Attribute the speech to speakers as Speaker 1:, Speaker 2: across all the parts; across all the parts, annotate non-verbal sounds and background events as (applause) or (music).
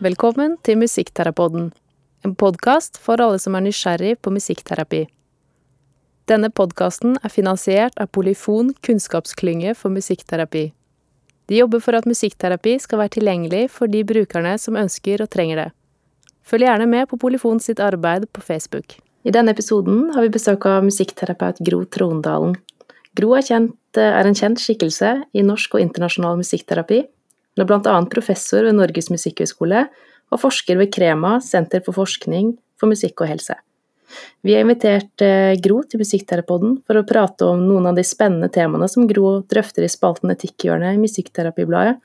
Speaker 1: Velkommen til Musikkterapoden, en podkast for alle som er nysgjerrig på musikkterapi. Denne podkasten er finansiert av Polyfon kunnskapsklynge for musikkterapi. De jobber for at musikkterapi skal være tilgjengelig for de brukerne som ønsker og trenger det. Følg gjerne med på Polyfon sitt arbeid på Facebook. I denne episoden har vi besøk av musikkterapeut Gro Trondalen. Gro er, kjent, er en kjent skikkelse i norsk og internasjonal musikkterapi. Hun er annet professor ved Norges musikkhøgskole og forsker ved Krema, Senter for forskning for musikk og helse. Vi har invitert eh, Gro til Musikkterapoden for å prate om noen av de spennende temaene som Gro drøfter i spalten Etikkhjørnet i Musikkterapibladet.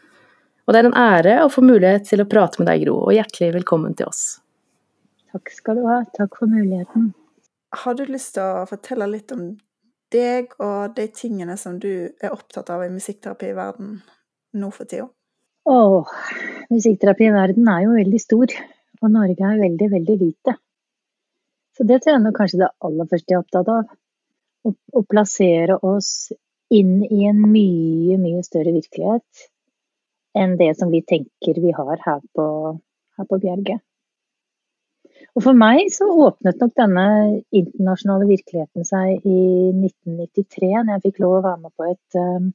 Speaker 1: Og det er en ære å få mulighet til å prate med deg, Gro, og hjertelig velkommen til oss.
Speaker 2: Takk skal du ha. Takk for muligheten.
Speaker 3: Har du lyst til å fortelle litt om deg og de tingene som du er opptatt av i musikkterapi i verden nå for tida?
Speaker 2: Åh, musikkterapiverden er jo veldig stor, og Norge er veldig, veldig lite. Så det tror jeg nok kanskje det aller første jeg er opptatt av. Å, å, plassere oss inn i en mye, mye større virkelighet enn det som vi tenker vi har her på, her på Bjerget. Og for meg så åpnet nok denne internasjonale virkeligheten seg i 1993, når jeg fikk lov å være med på et, um,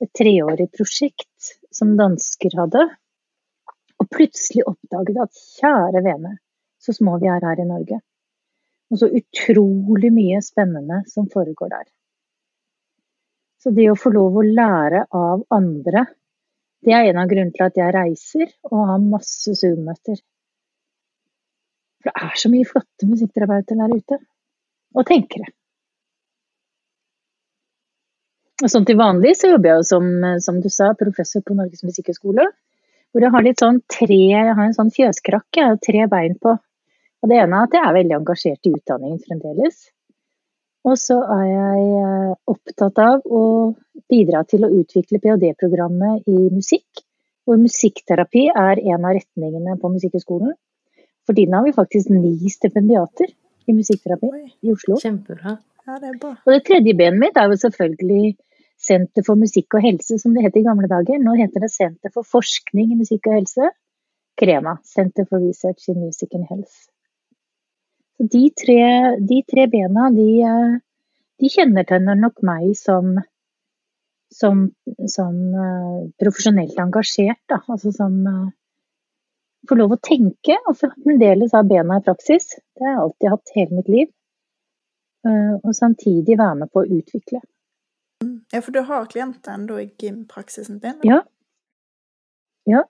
Speaker 2: et treårig prosjekt som dansker hadde. Og plutselig oppdaget at kjære vene, så små vi er her i Norge. Og så utrolig mye spennende som foregår der. Så det å få lov å lære av andre, det er en av grunnene til at jeg reiser og har masse Zoom-møter. For det er så mye flotte musikkterapeuter der ute. Og tenkere. Og sånn til vanlig så jobber jeg jo som, som du sa, professor på Norges musikkhøgskole. Hvor jeg har litt sånn tre, jeg har en sånn fjøskrakke, jeg har tre bein på. Og det ene er at jeg er veldig engasjert i utdanningen fremdeles. Og så er jeg eh, opptatt av å bidra til å utvikle ph.d.-programmet i musikk. Hvor musikkterapi er en av retningene på Musikkhøgskolen. For tiden har vi faktisk ni stipendiater i musikkterapi Oi, i Oslo.
Speaker 1: Kjempebra.
Speaker 3: Ja, det er bra.
Speaker 2: Og det tredje benet mitt er jo selvfølgelig Senter for musikk og helse, som det het i gamle dager. Nå heter det Senter for forskning i musikk og helse. Krema. Center for Research in Music and Health. De tre, de tre bena, de, de, kjennetegner nok meg som, som, som uh, profesjonelt engasjert. Da. Altså som uh, får lov å tenke og fremdeles ha bena i praksis. Det har jeg alltid hatt hele mitt liv. Og samtidig være med på å utvikle.
Speaker 3: Ja, for du har klienter ennå i gympraksisen din?
Speaker 2: Ja. ja.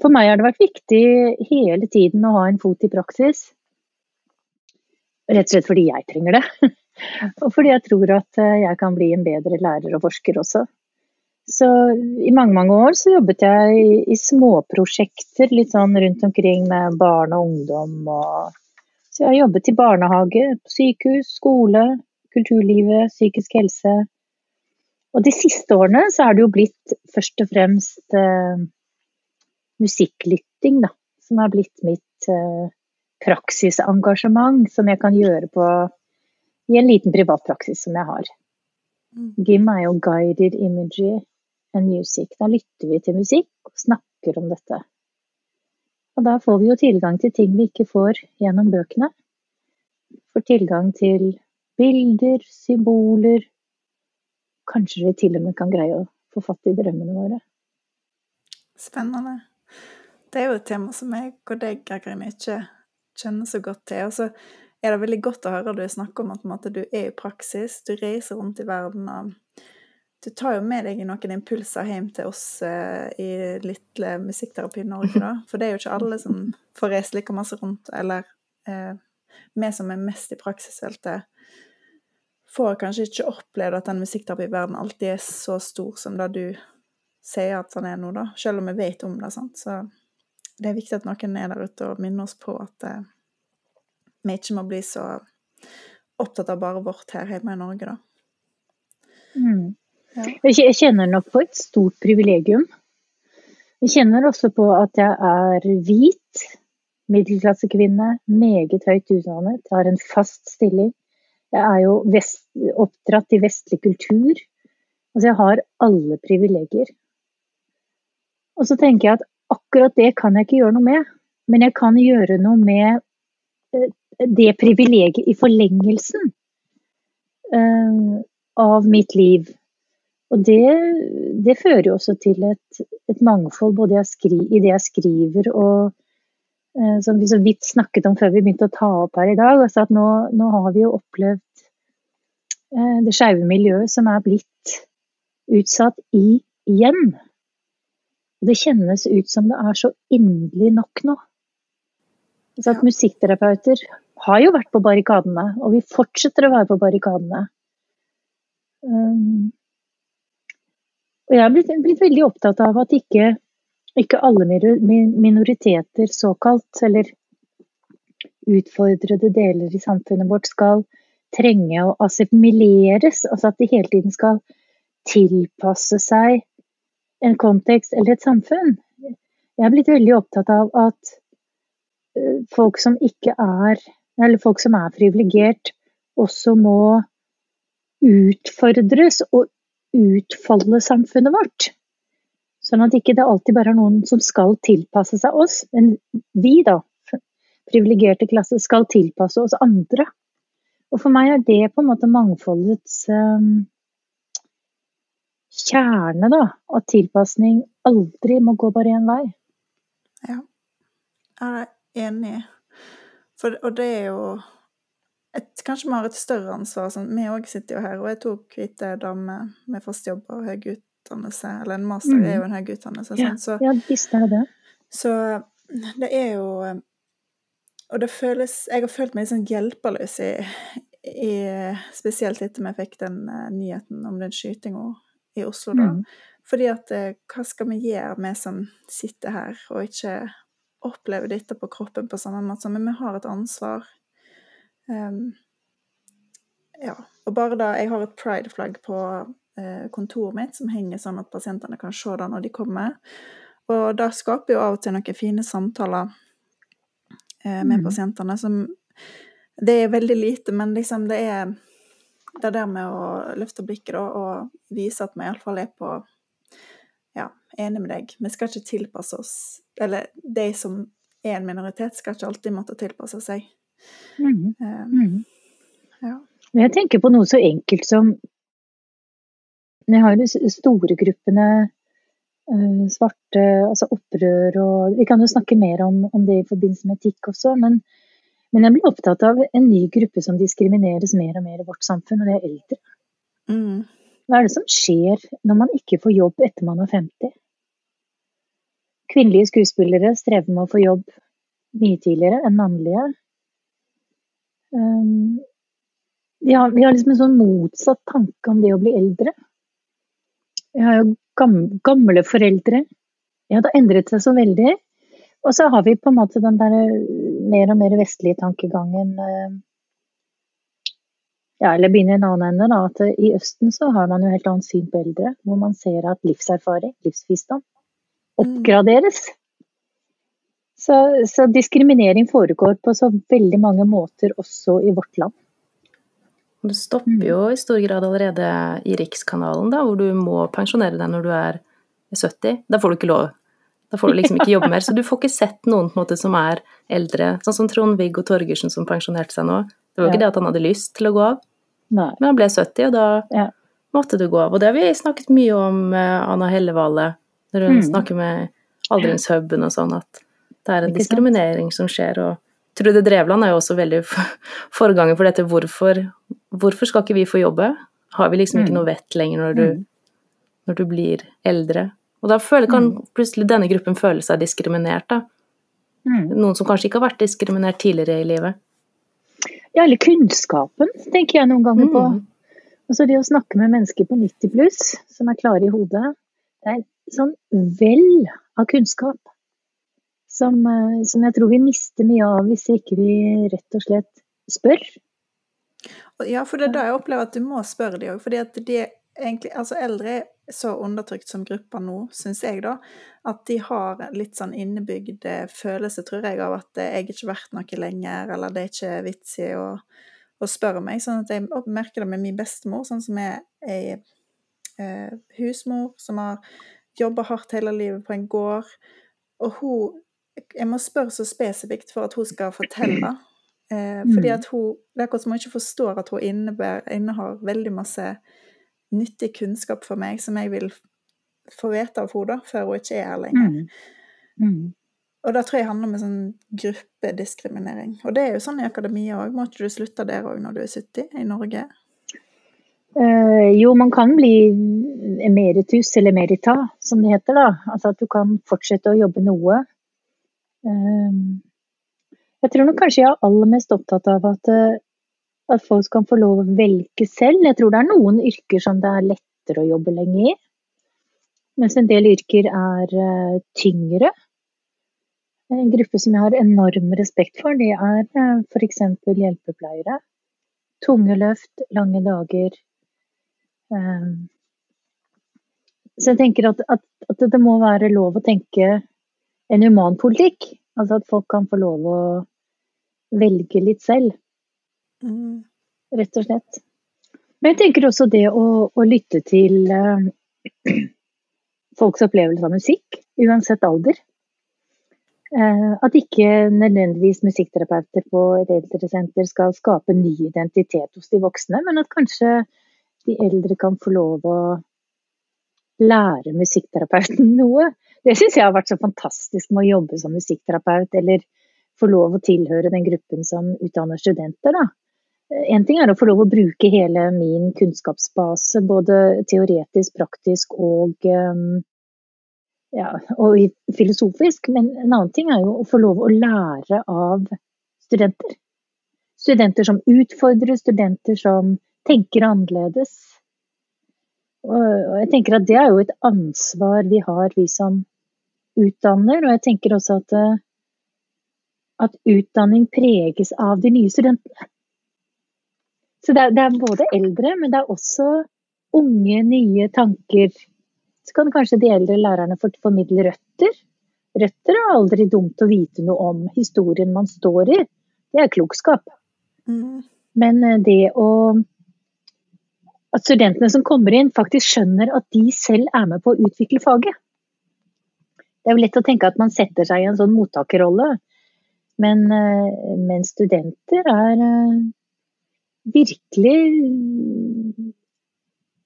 Speaker 2: For meg har det vært viktig hele tiden å ha en fot i praksis. Rett og slett fordi jeg trenger det. (laughs) Og fordi jeg tror at eh, jeg kan bli en bedre lærer og forsker også. Så i mange, mange år så jobbet jeg i, i småprosjekter litt sånn rundt omkring med barn og ungdom. Og, så jeg har jobbet i barnehage, sykehus, skole, kulturlivet, psykisk helse. Og de siste årene så er det jo blitt først og fremst eh, musikklytting, da. Som har blitt mitt eh, praksisengasjement som jeg kan gjøre på i en liten privatpraksis som jeg har. Mm. Gym er jo guided imagery and music. Da lytter vi til musikk og snakker om dette. Og da får vi jo tilgang til ting vi ikke får gjennom bøkene. Får tilgang til bilder, symboler. Kanskje vi til og med kan greie å få fatt i drømmene våre.
Speaker 3: Spennende. Det er jo et tema som jeg og deg, Gregerine, ikke kjenner så godt til. Og så er det veldig godt å høre du snakke om at måte, du er i praksis, du reiser rundt i verden. og du tar jo med deg noen impulser hjem til oss eh, i lille Musikkterapi Norge, da. For det er jo ikke alle som får reist like masse rundt. Eller eh, vi som er mest i praksisfeltet, får kanskje ikke opplevd at den musikkterapiverdenen alltid er så stor som det du sier at den er nå, da. Selv om vi vet om det. sant? Så det er viktig at noen er der ute og minner oss på at eh, vi ikke må bli så opptatt av bare vårt her hjemme i Norge, da.
Speaker 2: Mm. Ja. Jeg kjenner nok på et stort privilegium. Jeg kjenner også på at jeg er hvit, middelklassekvinne, meget høyt utdannet, har en fast stilling. Jeg er jo vest, oppdratt i vestlig kultur. Altså jeg har alle privilegier. Og så tenker jeg at akkurat det kan jeg ikke gjøre noe med. men jeg kan gjøre noe med eh, det privilegiet i forlengelsen uh, av mitt liv. Og det, det, fører jo også til et, et mangfold både i det jeg skriver og som vi så vidt snakket om før vi begynte å ta opp her i dag. Altså at nå, nå har vi jo opplevd uh, det skeive miljøet som er blitt utsatt i igjen. Det kjennes ut som det er så inderlig nok nå. Så at musikkterapeuter har jo vært på barrikadene, og vi fortsetter å være på barrikadene. Um, og jeg er blitt, blitt, veldig opptatt av at ikke, ikke alle minoriteter, såkalt, eller utfordrede deler i samfunnet vårt, skal trenge å assimileres. Altså at de hele tiden skal tilpasse seg en kontekst eller et samfunn. Jeg er blitt veldig opptatt av at Eh, folk som ikke er Eller folk som er privilegert, også må utfordres og utfolde samfunnet vårt. Sånn at ikke det alltid bare er noen som skal tilpasse seg oss, men vi, da, privilegerte klasse, skal tilpasse oss andre. Og for meg er det på en måte mangfoldets um, kjerne, da. At tilpasning aldri må gå bare én vei.
Speaker 3: Ja. Jeg er Enig. For, og det er jo et, Kanskje vi har et større ansvar. Sånn. Vi òg sitter jo her, og jeg tok hvite damer med fast jobb og høy utdannelse. Eller en master mm. er jo en høy utdannelse.
Speaker 2: Ja, så, ja, visst er det
Speaker 3: Så det er jo Og det føles Jeg har følt meg sånn hjelpeløs i, i Spesielt etter vi fikk den uh, nyheten om den skytinga i Oslo, da. Mm. Fordi at uh, hva skal vi gjøre, vi som sitter her og ikke opplever dette på kroppen på samme måte, men vi har et ansvar. Um, ja. Og bare da Jeg har et pride-flagg på kontoret mitt som henger sånn at pasientene kan se det når de kommer. Og det skaper jo av og til noen fine samtaler uh, med mm. pasientene som Det er veldig lite, men liksom det er det der med å løfte blikket da, og vise at vi iallfall er på ja, enig med deg. Vi skal ikke tilpasse oss Eller de som er en minoritet, skal ikke alltid måtte tilpasse seg.
Speaker 2: Mm. Um, ja. Jeg tenker på noe så enkelt som Vi har jo de store gruppene uh, svarte, altså opprør og Vi kan jo snakke mer om, om det i forbindelse med etikk også, men, men, jeg blir opptatt av en ny gruppe som diskrimineres mer og mer i vårt samfunn, og det er eldre. Mm. Hva er det som skjer når man ikke får jobb etter man er 50? Kvinnelige skuespillere strever med å få jobb mye tidligere enn mannlige. Um, vi, har, vi har, liksom en sånn motsatt tanke om det å bli eldre. Vi har jo gamle, foreldre. Ja, det har endret seg så veldig. Og så har vi på en måte den der mer og mer vestlige tankegangen uh, ja, eller begynne i en annen ende, da, at I Østen så har man jo helt annet syn på eldre, hvor man ser at livserfaring, livsvisdom, oppgraderes. Så, så, diskriminering foregår på så veldig mange måter også i vårt land.
Speaker 1: Det stopper jo i stor grad allerede i Rikskanalen, da, hvor du må pensjonere deg når du er 70. Da får du ikke lov. Da får du liksom ikke jobbe (laughs) mer. Så du får ikke sett noen på en måte som er eldre, sånn som Trond-Viggo Torgersen som pensjonerte seg nå. Det var jo ikke det at han hadde lyst til å gå av, Nei. men han ble 70, og da ja. måtte du gå av. Og det har vi snakket mye om med Anna Hellevale, når hun mm. snakker med Aldringshuben og sånn, at det er en diskriminering som skjer. og Trude Drevland er jo også veldig (laughs) foreganger for dette. Hvorfor, hvorfor skal ikke vi få jobbe? Har vi liksom ikke mm. noe vett lenger når du, mm. når du blir eldre? Og da føler, kan mm. plutselig denne gruppen føle seg diskriminert, da. Noen som kanskje ikke har vært diskriminert tidligere i livet.
Speaker 2: Ja, eller kunnskapen, tenker jeg noen ganger på. Mm. Altså det å snakke med mennesker på 90 pluss, som er klare i hodet. Det er sånn vel av kunnskap som, eh, som, jeg tror vi mister mye av hvis ikke vi rett og slett spør.
Speaker 3: Ja, for det er da jeg opplever at du må spørre de òg. Fordi at de egentlig Altså eldre er så undertrykt som gruppa nå, syns jeg, da, at de har litt sånn innebygd følelse, tror jeg, av at jeg ikke har vært noe lenger, eller det er ikke vits i å, å spørre meg. Sånn at jeg merker det med min bestemor, sånn som er ei eh, husmor som har jobba hardt hele livet på en gård, og hun jeg må spørre så spesifikt for at hun skal fortelle. Eh, fordi
Speaker 2: Mm.
Speaker 3: at hun, Det er akkurat som hun ikke forstår at hun innebærer, innehar veldig masse nyttig kunnskap for meg, som jeg vil få vite av henne før hun ikke er her lenger.
Speaker 2: Mm. Mm.
Speaker 3: Og da tror jeg handler om en sånn gruppediskriminering. Og det er jo sånn i akademia òg. Må ikke du slutte der òg når du er 70 i Norge?
Speaker 2: Eh, jo, man kan bli emeritus eller merita, som det heter. da. Altså at du kan fortsette å jobbe noe. Eh, jeg tror nok kanskje jeg er aller mest opptatt av at, eh, at folk kan få lov å velge selv. Jeg tror det er noen yrker som det er lettere å jobbe lenge i. Mens en del yrker er eh, tyngre. En gruppe som jeg har enorm respekt for, det er uh, f.eks. hjelpepleiere. Tunge løft, lange dager. Eh, så jeg tenker at, at, at det må være lov å tenke en human politikk. Altså at folk kan få lov å velge litt selv,
Speaker 3: Mm.
Speaker 2: rett og slett. Men jeg tenker også det å, å lytte til uh, (clears throat) folks opplevelse av musikk, uansett alder. Uh, at ikke nødvendigvis musikkterapeuter på et eldresenter skal skape ny identitet hos de voksne, men at kanskje de eldre kan få lov å lære musikkterapeuten (laughs) noe. Det syns jeg har vært så fantastisk med å jobbe som musikkterapeut, eller få lov å tilhøre den gruppen som utdanner studenter. Da. En ting er å få lov å bruke hele min kunnskapsbase, både teoretisk, praktisk og, um, ja, og filosofisk, men en annen ting er jo å få lov å lære av studenter. Studenter som utfordrer, studenter som tenker annerledes. Og jeg tenker at det er jo et ansvar vi har, vi som utdanner. Og jeg tenker også at, at utdanning preges av de nye studentene. Så det er, det er, både eldre, men det er også unge, nye tanker. Så kan kanskje de eldre lærerne formidle røtter. Røtter er aldri dumt å vite noe om historien man står i. Det er klokskap.
Speaker 3: Mm.
Speaker 2: Men det å At studentene som kommer inn, faktisk skjønner at de selv er med på å utvikle faget. Det er jo lett å tenke at man setter seg i en sånn mottakerrolle, men, men studenter er virkelig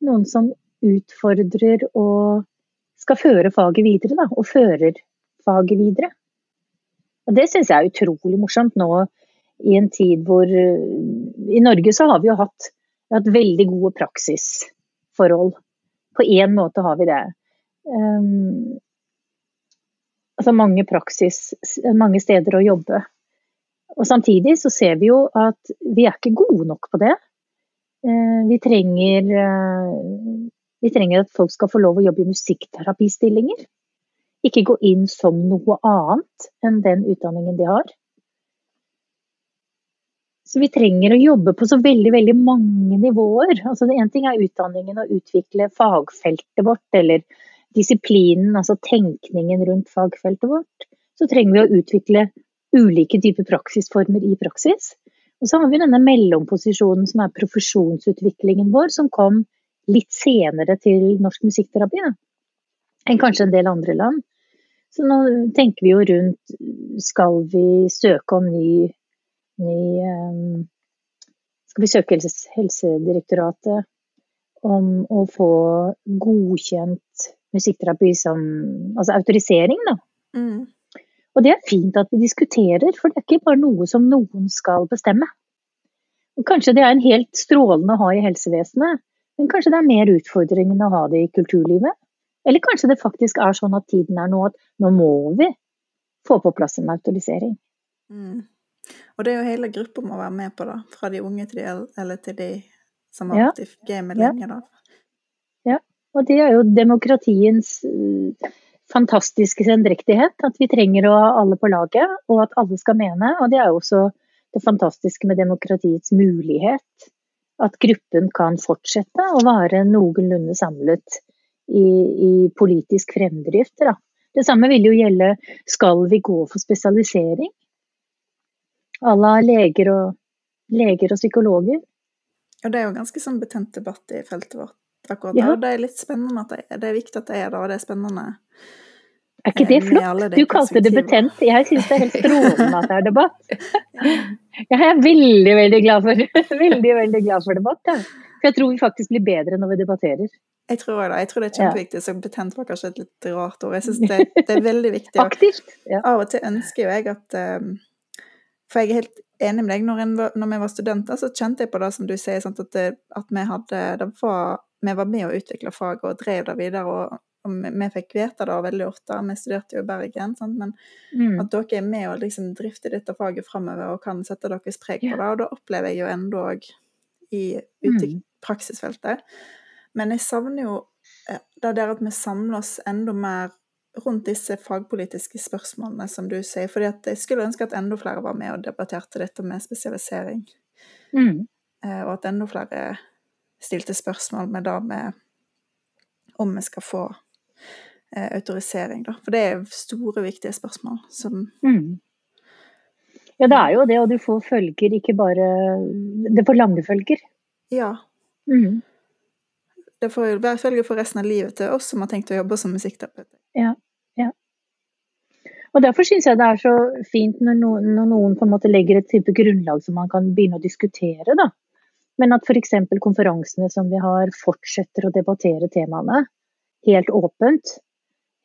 Speaker 2: noen som utfordrer og skal føre faget videre, da, og fører faget videre. Og Det syns jeg er utrolig morsomt nå i en tid hvor I Norge så har vi jo hatt, hatt veldig gode praksisforhold. På én måte har vi det. Um, altså mange praksis, mange steder å jobbe. Og Samtidig så ser vi jo at vi er ikke gode nok på det. Vi trenger, vi trenger at folk skal få lov å jobbe i musikkterapistillinger. Ikke gå inn som noe annet enn den utdanningen de har. Så vi trenger å jobbe på så veldig, veldig mange nivåer. Altså det Én ting er utdanningen og utvikle fagfeltet vårt, eller disiplinen, altså tenkningen rundt fagfeltet vårt. Så trenger vi å utvikle ulike typer praksisformer i praksis. Og så har vi denne mellomposisjonen som er profesjonsutviklingen vår, som kom litt senere til norsk musikkterapi da, enn kanskje en del andre land. Så nå tenker vi jo rundt Skal vi søke om ny, ny um, Skal vi søke helse, Helsedirektoratet om å få godkjent musikkterapi som Altså autorisering, da.
Speaker 3: Mm.
Speaker 2: Og det er fint at vi diskuterer, for det er ikke bare noe som noen skal bestemme. Og kanskje det er en helt strålende å ha i helsevesenet, men kanskje det er mer utfordringen å ha det i kulturlivet? Eller kanskje det faktisk er sånn at tiden er nå at nå må vi få på plass en autorisering.
Speaker 3: Mm. Og det er jo hele gruppa må være med på, da. Fra de unge til de eller til de som har vært i gamet
Speaker 2: Ja.
Speaker 3: lenge, da.
Speaker 2: Og det er jo demokratiens eh, fantastiske sendrektighet. At vi trenger å ha alle på laget, og at alle skal mene. Og det er jo også det fantastiske med demokratiets mulighet. At gruppen kan fortsette å være noenlunde samlet i, i politisk fremdrift. Da. Det samme vil jo gjelde skal vi gå for spesialisering. Alle har leger og, leger og psykologer.
Speaker 3: Og det er jo ganske sånn betent debatt i feltet vårt akkurat
Speaker 2: Ja.
Speaker 3: da. Det er litt spennende at det det er viktig at det er det, og det er spennende
Speaker 2: Er ikke det
Speaker 3: Eh,
Speaker 2: flott? Du kalte det betent. Jeg syns det er helt strålende at det er debatt. (laughs) Jeg er veldig, veldig glad for, (laughs) veldig, veldig glad for debatt. Ja. For jeg tror vi faktisk blir bedre når vi debatterer.
Speaker 3: Jeg tror det. Jeg tror det er kjempeviktig. Så betent var kanskje et litt rart ord. Jeg syns det, det er veldig viktig.
Speaker 2: Aktivt. Ja.
Speaker 3: av og til ønsker jo jeg at um, For jeg er helt enig med deg. Når, en, når vi var studenter, så kjente jeg på det som du sier, sant, at, det, at vi hadde det var, Vi var med å utvikle faget og drev det videre. og og vi, fikk vite det veldig ofte, vi studerte jo i Bergen, sant? men
Speaker 2: Mm.
Speaker 3: at dere er med og liksom drifter dette faget framover og kan sette deres preg på det. Og da opplever jeg jo enda òg i ute i
Speaker 2: Mm.
Speaker 3: praksisfeltet. Men jeg savner jo eh, det der at vi samler oss enda mer rundt disse fagpolitiske spørsmålene, som du sier. For jeg skulle ønske at enda flere var med og debatterte dette med spesialisering.
Speaker 2: Mm.
Speaker 3: eh, Og at enda flere stilte spørsmål med det med om vi skal få eh, autorisering, da. For det er store, viktige spørsmål som
Speaker 2: Mm. Ja, det er jo det, og du får følger, ikke bare Det får lange følger.
Speaker 3: Ja.
Speaker 2: Mm.
Speaker 3: Det får være følger for resten av livet til oss som har tenkt å jobbe som musikkterapeuter.
Speaker 2: Ja, ja. Og Derfor syns jeg det er så fint når noen, når noen på en måte legger et type grunnlag som man kan begynne å diskutere. da. Men at f.eks. konferansene som vi har, fortsetter å debattere temaene helt åpent.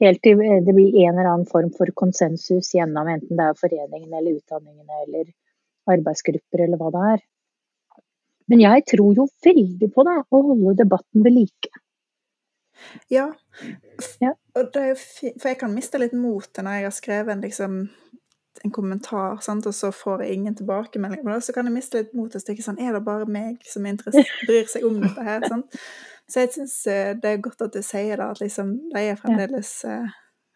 Speaker 2: Helt til det blir en eller annen form for konsensus gjennom enten det er foreningene eller utdanningene eller arbeidsgrupper eller hva det er. Men jeg tror jo veldig på det, å holde debatten ved like.
Speaker 3: Ja.
Speaker 2: Ja.
Speaker 3: Og det er jo fint, for jeg kan miste litt motet når jeg har skrevet en, liksom, en kommentar, sant? og så får jeg ingen tilbakemelding. Men så kan jeg miste litt motet og tenke sånn Er det bare meg som (laughs) bryr seg om dette her? Sant? Så jeg syns det er godt at du sier det, at liksom, det er fremdeles eh,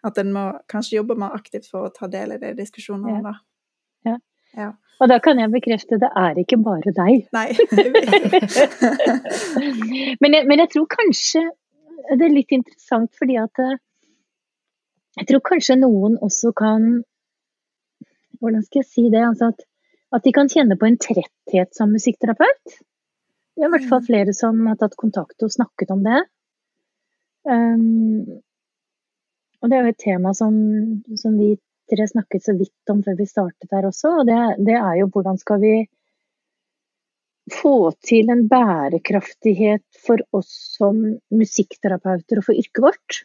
Speaker 3: At en må kanskje jobbe mer aktivt for å ta del i de diskusjonene, da.
Speaker 2: Ja.
Speaker 3: Ja.
Speaker 2: Og da kan jeg bekrefte det er ikke bare deg.
Speaker 3: Nei. (laughs) (laughs)
Speaker 2: men, jeg, men jeg tror kanskje det er litt interessant fordi at eh, jeg tror kanskje noen også kan Hvordan skal jeg si det? Altså at, at de kan kjenne på en tretthet som musikkterapeut. Det er i hvert fall flere som har tatt kontakt og snakket om det. Um, og det er jo et tema som, som vi tre snakket så vidt om før vi startet her også. Og det, det er jo hvordan skal vi få til en bærekraftighet for oss som musikkterapeuter og for yrket vårt.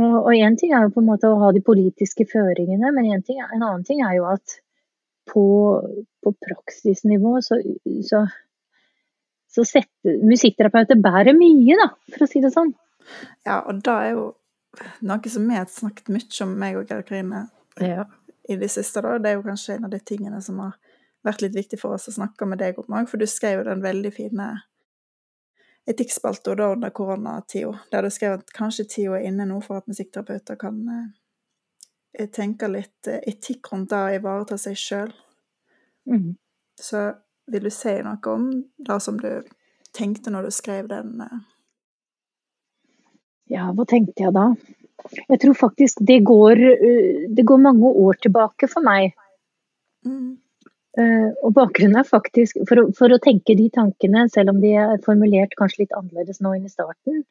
Speaker 2: Og én ting er jo på en måte å ha de politiske føringene, men en, ting, en annen ting er jo at på, på praksisnivå så, så, så setter musikkterapeuter bærer mye, da, for å si det sånn.
Speaker 3: Ja, og det er jo noe som vi har snakket mye om, meg og Karoline,
Speaker 1: Ja.
Speaker 3: i det siste. da. Det er jo kanskje en av de tingene som har vært litt viktig for oss å snakke med deg om òg, for du skrev jo den veldig fine etikkspalta da under koronatida, der du skrev at kanskje tida er inne nå for at musikkterapeuter kan eh, tenke litt eh, etikk rundt det å ivareta seg sjøl.
Speaker 2: Mm.
Speaker 3: Så vil du si noe om det som du tenkte når du skrev den? eh?
Speaker 2: Ja, hva tenkte jeg da? Jeg tror faktisk det går, øh, det går mange år tilbake for meg.
Speaker 3: Mm.
Speaker 2: Eh, og bakgrunnen er faktisk, for å, for å tenke de tankene, selv om de er formulert kanskje litt annerledes nå enn i starten,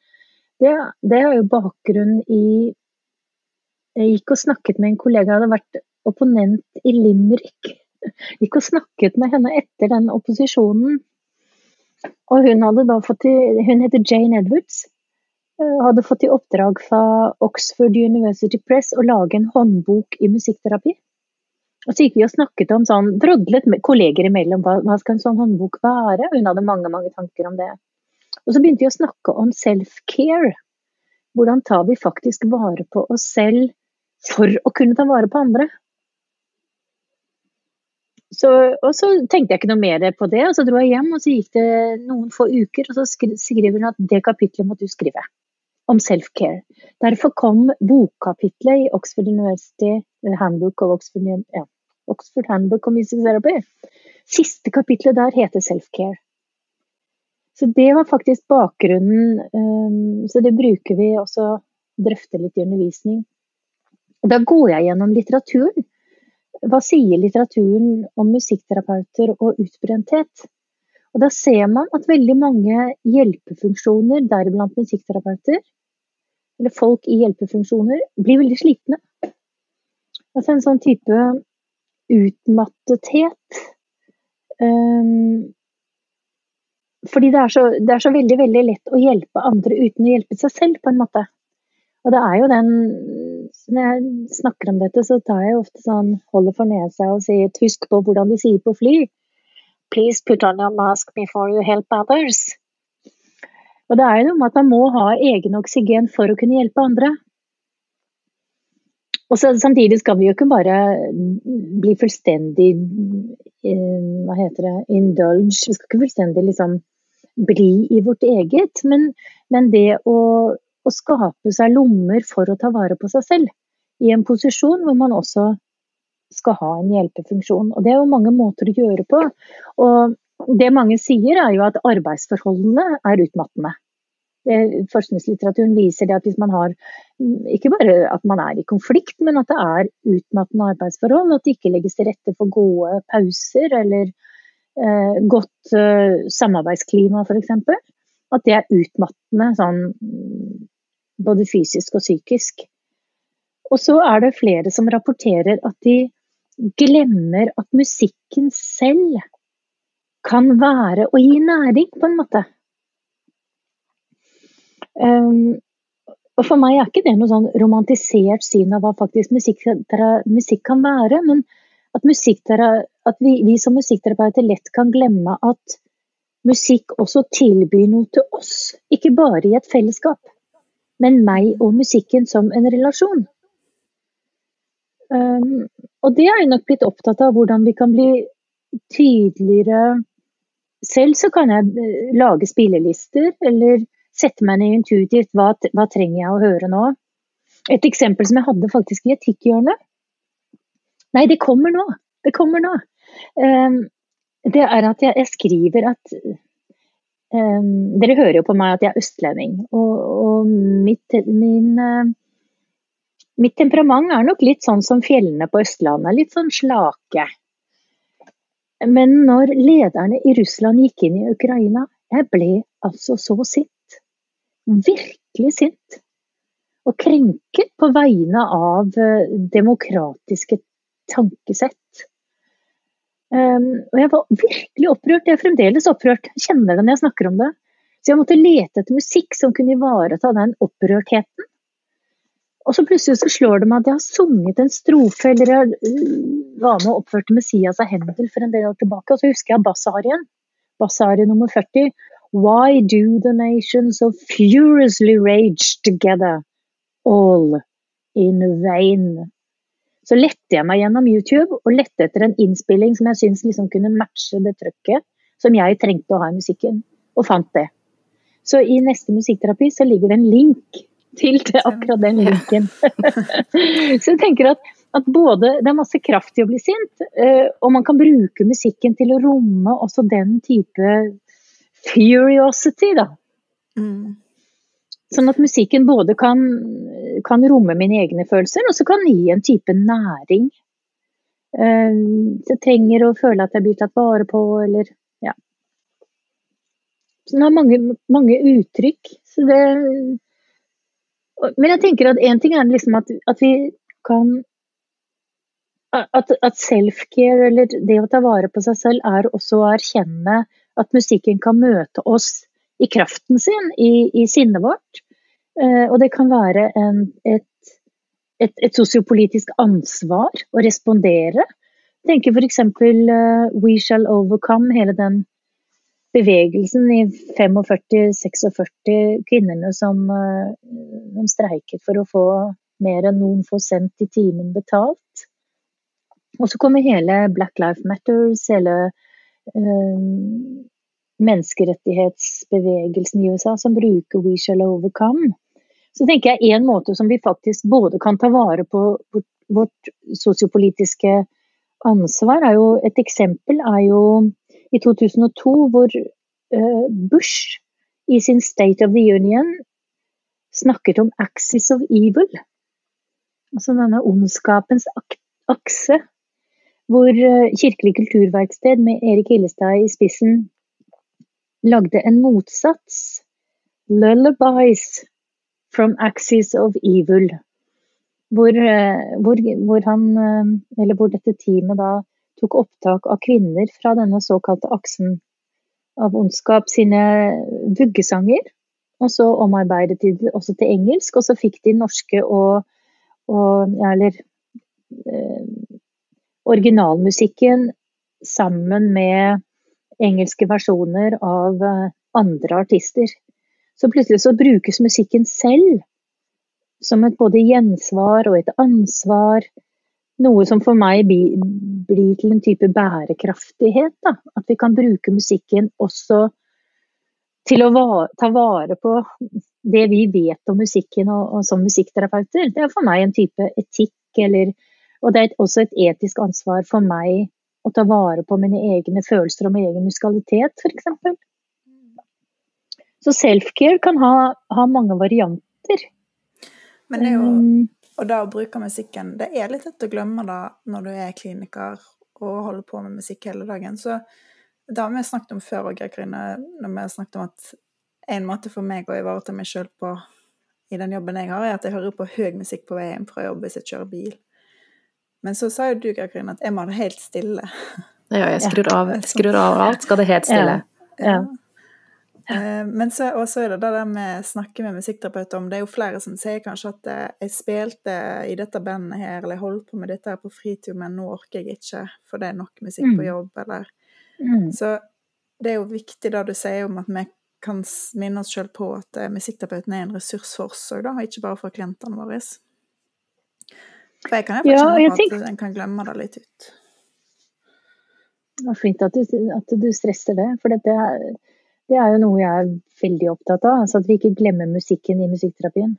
Speaker 2: det, det er jo bakgrunn i Jeg gikk og snakket med en kollega, jeg hadde vært opponent i Limerick. Gikk og snakket med henne etter den opposisjonen. Og hun hadde da fått i, Hun heter Jane Edwards. eh, Hadde fått i oppdrag fra Oxford University Press å lage en håndbok i musikkterapi. Og så gikk vi og snakket om sånn, drodlet med kolleger imellom, hva, hva skal en sånn håndbok være? Hun hadde mange, mange tanker om det. Og så begynte vi å snakke om self-care. Hvordan tar vi faktisk vare på oss selv for å kunne ta vare på andre? Så, og så tenkte jeg ikke noe mer på det, og så dro jeg hjem, og så gikk det noen få uker, og så skri, skriver hun at det kapitlet måtte du skrive. Om self-care. Derfor kom bokkapitlet i Oxford University eh, Handbook of Oxford, ja, Oxford Handbook of Music Therapy. Siste kapitlet der heter self-care. Så det var faktisk bakgrunnen. Um, så det bruker vi også drøfte litt i undervisning. Og da går jeg gjennom litteraturen. Hva sier litteraturen om musikkterapeuter og utbrenthet? Og da ser man at veldig mange hjelpefunksjoner, deriblant musikkterapeuter, eller folk i hjelpefunksjoner, blir veldig slitne. Altså en sånn type utmattethet. Um, fordi det er, så, det er, så, veldig veldig lett å hjelpe andre uten å hjelpe seg selv, på en måte. Og det er jo den Når jeg snakker om dette, så tar jeg ofte sånn holder for nesa og sier husk på hvordan de sier på fly. Please put on your mask before you help others. Og det er jo noe med at man må ha egen oksygen for å kunne hjelpe andre. Og så, Samtidig skal vi jo ikke bare bli fullstendig eh, hva heter det, indulge. Vi skal ikke fullstendig liksom bli i vårt eget, men, men det å, å, skape seg lommer for å ta vare på seg selv. I en posisjon hvor man også skal ha en hjelpefunksjon. Og Det er jo mange måter å gjøre på. Og Det mange sier er jo at arbeidsforholdene er utmattende. Forskningslitteraturen viser det at hvis man har ikke bare at man er i konflikt, men at det er utmattende arbeidsforhold, at det ikke legges til rette for gode pauser eller eh, godt eh, samarbeidsklima f.eks. At det er utmattende sånn både fysisk og psykisk. Og så er det flere som rapporterer at de glemmer at musikken selv kan være å gi næring, på en måte. Um, og For meg er ikke det noe sånn romantisert syn av hva faktisk musikk, musikk kan være, men at, at vi, vi, som musikkterapeuter lett kan glemme at musikk også tilbyr noe til oss. Ikke bare i et fellesskap, men meg og musikken som en relasjon. Um, og det er jeg nok blitt opptatt av, hvordan vi kan bli tydeligere Selv så kan jeg eh, lage spillelister, eller sette meg ned intuitivt hva, hva trenger jeg å høre nå. Et eksempel som jeg hadde faktisk i etikkhjørnet. Nei, det kommer nå. Det kommer nå. Um, det er at jeg, jeg skriver at um, Dere hører jo på meg at jeg er østlending. Og, og mitt, min, uh, mitt temperament er nok litt sånn som fjellene på Østlandet. Litt sånn slake. Men når lederne i Russland gikk inn i Ukraina, jeg ble altså så sint virkelig sint og krenket på vegne av eh, demokratiske tankesett. Um, og jeg var virkelig opprørt. Jeg er fremdeles opprørt. Jeg kjenner det når jeg snakker om det. Så jeg måtte lete etter musikk som kunne ivareta den opprørtheten. Og så plutselig så slår det meg at jeg har sunget en strofe, eller jeg uh, var med og oppførte Messias av Hendel for en del år tilbake. Og så husker jeg bassarien. Bassarie nummer 40. Why do the nations so furiously rage together, all in vain? Så lette jeg meg gjennom YouTube og lette etter en innspilling som jeg syntes liksom kunne matche det trøkket som jeg trengte å ha i musikken, og fant det. Så i neste musikkterapi så ligger det en link til til akkurat den linken. (laughs) så jeg tenker at, at, både det er masse kraft i å bli sint, eh, og man kan bruke musikken til å romme også den type furiosity, da. Mm. Sånn at musikken både kan, kan, romme mine egne følelser, og så kan gi en type næring. Uh, jeg trenger å føle at jeg blir tatt vare på, eller ja. Så den har mange, mange uttrykk. Det, men jeg tenker at én ting er liksom at, at, vi kan At, at self-care, eller det å ta vare på seg selv, er også å erkjenne at musikken kan møte oss i kraften sin, i, i sinnet vårt. Eh, og det kan være en, et, et, et, sosiopolitisk ansvar å respondere. Tenker f.eks. Uh, We Shall Overcome, hele den bevegelsen i 45-46 kvinnene som, uh, som, streiket for å få mer enn noen få sendt i timen betalt. Og så kommer hele Black Life Matters, hele øh, menneskerettighetsbevegelsen i USA som bruker We Shall Overcome. Så tenker jeg en måte som vi faktisk både kan ta vare på vårt sosiopolitiske ansvar, er jo et eksempel er jo i 2002 hvor eh, Bush i sin State of the Union snakket om 'axis of evil'. Altså denne ondskapens akse hvor eh, Kirkelig kulturverksted med Erik Hillestad i spissen lagde en motsats. Lullabies 'From Axis of Evil'. Hvor, eh, hvor, hvor, han, eller hvor dette teamet da tok opptak av kvinner fra denne såkalte aksen av ondskap sine vuggesanger. Og så omarbeidet de det også til engelsk, og så fikk de norske og, og ja, eller eh, originalmusikken sammen med engelske versjoner av eh, andre artister. Så plutselig så brukes musikken selv som et både gjensvar og et ansvar. Noe som for meg blir til en type bærekraftighet. Da. At vi kan bruke musikken også til å ta vare på det vi vet om musikken og, og som musikkterapeuter. Det er for meg en type etikk, eller, og det er også et etisk ansvar for meg å ta vare på mine egne følelser og min egen musikalitet, f.eks. Så self-care kan ha, ha, mange varianter.
Speaker 3: Men det er jo, um, og da å bruke musikken, det er litt lett å glemme da når du er kliniker og holder på med musikk hele dagen. Så det har vi snakket om før òg, Karine, når vi har snakket om at en måte for meg å ivareta meg sjøl på i den jobben jeg har, er at jeg hører på høy musikk på veien fra jobb hvis jeg kjører bil. Men så sa jo du, Karin, at jeg må ha det helt stille.
Speaker 1: Ja, jeg skrur av, skrur av alt, skal det helt stille. Ja. ja.
Speaker 3: Eh, men så også er det det der med snakke med musikkterapeuter om. Det er jo flere som sier kanskje at eh, jeg spilte i dette bandet her, eller jeg holdt på med dette her på fritid, men nå orker jeg ikke, for det er nok musikk på mm. jobb, eller mm. Så det er jo viktig det du sier om at vi kan minne oss sjøl på at eh, musikkterapeuten er en ressurs for oss òg, ikke bare for klientene våre. For jeg kan jo ja, kjenne på at en kan glemme det litt ut.
Speaker 2: Det var fint at du, at du stresser det, for dette er, det er jo noe jeg er veldig opptatt av. Altså at vi ikke glemmer musikken i musikkterapien.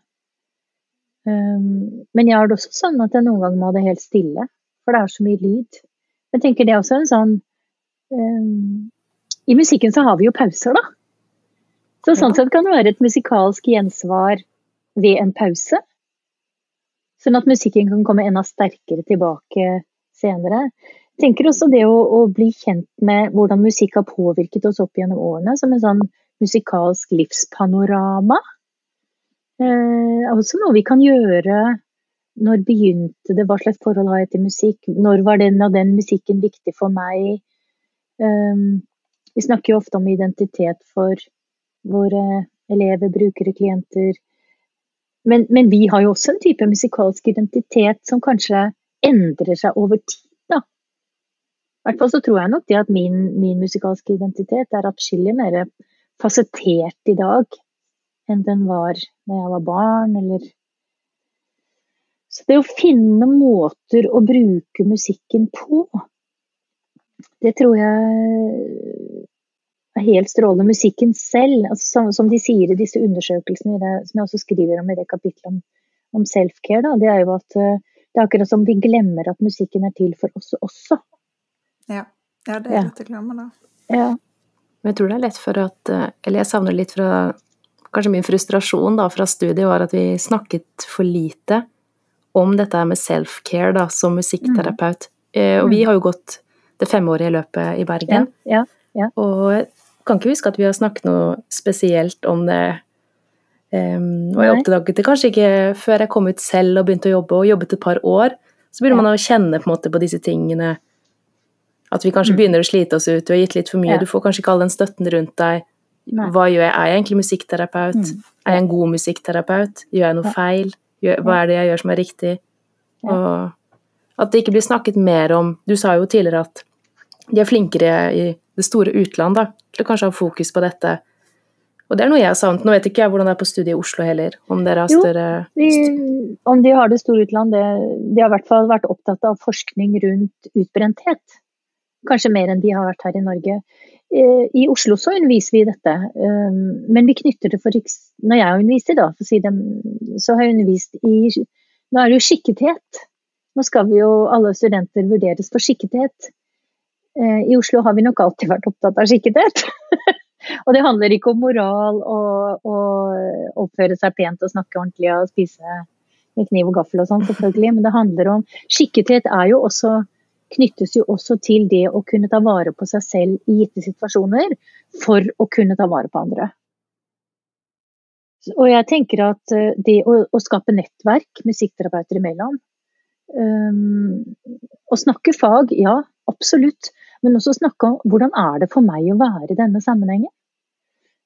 Speaker 2: Um, men jeg har det også sånn at jeg noen ganger må ha det helt stille, for det er så mye lyd. Jeg tenker det er også en sånn um, I musikken så har vi jo pauser, da. Så sånn sett kan det være et musikalsk gjensvar ved en pause. Sånn at musikken kan komme enda sterkere tilbake senere. Tenker også det å, å, bli kjent med hvordan musikk har påvirket oss opp gjennom årene, som en sånn musikalsk livspanorama. Eh, også noe vi kan gjøre når begynte det, hva slags forhold har jeg til musikk, når var den og den musikken viktig for meg? Eh, vi snakker jo ofte om identitet for våre elever, brukere, klienter. Men, men, vi har jo også en type musikalsk identitet som kanskje endrer seg over tid. Hvert fall så tror jeg nok det at min, min musikalske identitet er atskillig mer fasettert i dag enn den var da jeg var barn, eller Så det å finne måter å bruke musikken på, det tror jeg er helt strålende. Musikken selv, altså, som, de sier i disse undersøkelsene, det, som jeg også skriver om i det kapitlet om, om self-care, det er jo at uh, det er akkurat som vi glemmer at musikken er til for oss også.
Speaker 3: Ja, ja det er lett å glemme, da.
Speaker 2: Ja.
Speaker 1: Men jeg tror det er lett for at eh, Eller jeg savner litt fra Kanskje min frustrasjon da fra studiet var at vi snakket for lite om dette med self-care da, som musikkterapeut. Mm. Eh, og vi mm. har jo gått det femårige løpet i Bergen.
Speaker 2: Ja, ja, ja.
Speaker 1: Og kan ikke huske at vi har snakket noe spesielt om det. Um, og jeg oppdaget det kanskje ikke før jeg kom ut selv og begynte å jobbe, og jobbet et par år. Så begynner man å kjenne på, måte, på, disse tingene. At vi kanskje mm. begynner å slite oss ut, du har gitt litt for mye, ja. du får kanskje ikke all den støtten rundt deg. Nei. Hva gjør jeg? Er jeg egentlig musikkterapeut? Mm. Er jeg en god musikkterapeut? Gjør jeg noe feil? Gjør, hva er det jeg gjør som er riktig? Og at det ikke blir snakket mer om Du sa jo tidligere at de er flinkere i det store utland da, til å kanskje ha fokus på dette. Og det er noe jeg har savnet. Nå vet ikke jeg hvordan det er på studiet i Oslo heller. Om dere har større
Speaker 2: Jo, de, om de har det store utland, det, de har i hvert fall vært opptatt av forskning rundt utbrenthet. Kanskje mer enn de har vært her i Norge. Eh, I Oslo så underviser vi dette, eh, men vi knytter det for Når jeg underviser, da, for å si det, så har jeg undervist i Nå er det jo skikkethet. Nå skal vi jo alle studenter vurderes for skikkethet. Eh, I Oslo har vi nok alltid vært opptatt av skikkethet. (laughs) og det handler ikke om moral og, å oppføre seg pent og snakke ordentlig og spise med kniv og gaffel og sånn, selvfølgelig. Men det handler om Skikkethet er jo også knyttes jo også til det å kunne ta vare på seg selv i gitte situasjoner for å kunne ta vare på andre. Og jeg tenker at eh, det å, å skape nettverk musikkterapeuter imellom um, Å snakke fag, ja, absolutt. Men også snakke om hvordan er det for meg å være i denne sammenhengen.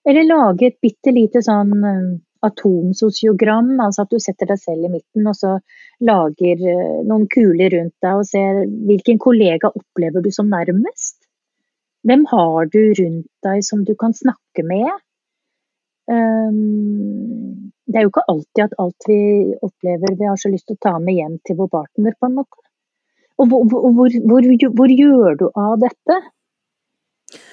Speaker 2: Eller lage et bitte lite sånn um, atomsosiogram, altså at du setter deg selv i midten og så lager uh, noen kuler rundt deg og ser hvilken kollega opplever du som nærmest. Hvem har du rundt deg som du kan snakke med? Um, det er jo ikke alltid at alt vi opplever vi har så lyst til å ta med hjem til vår partner, på en måte. Og hvor, hvor, hvor, hvor gjør du av dette?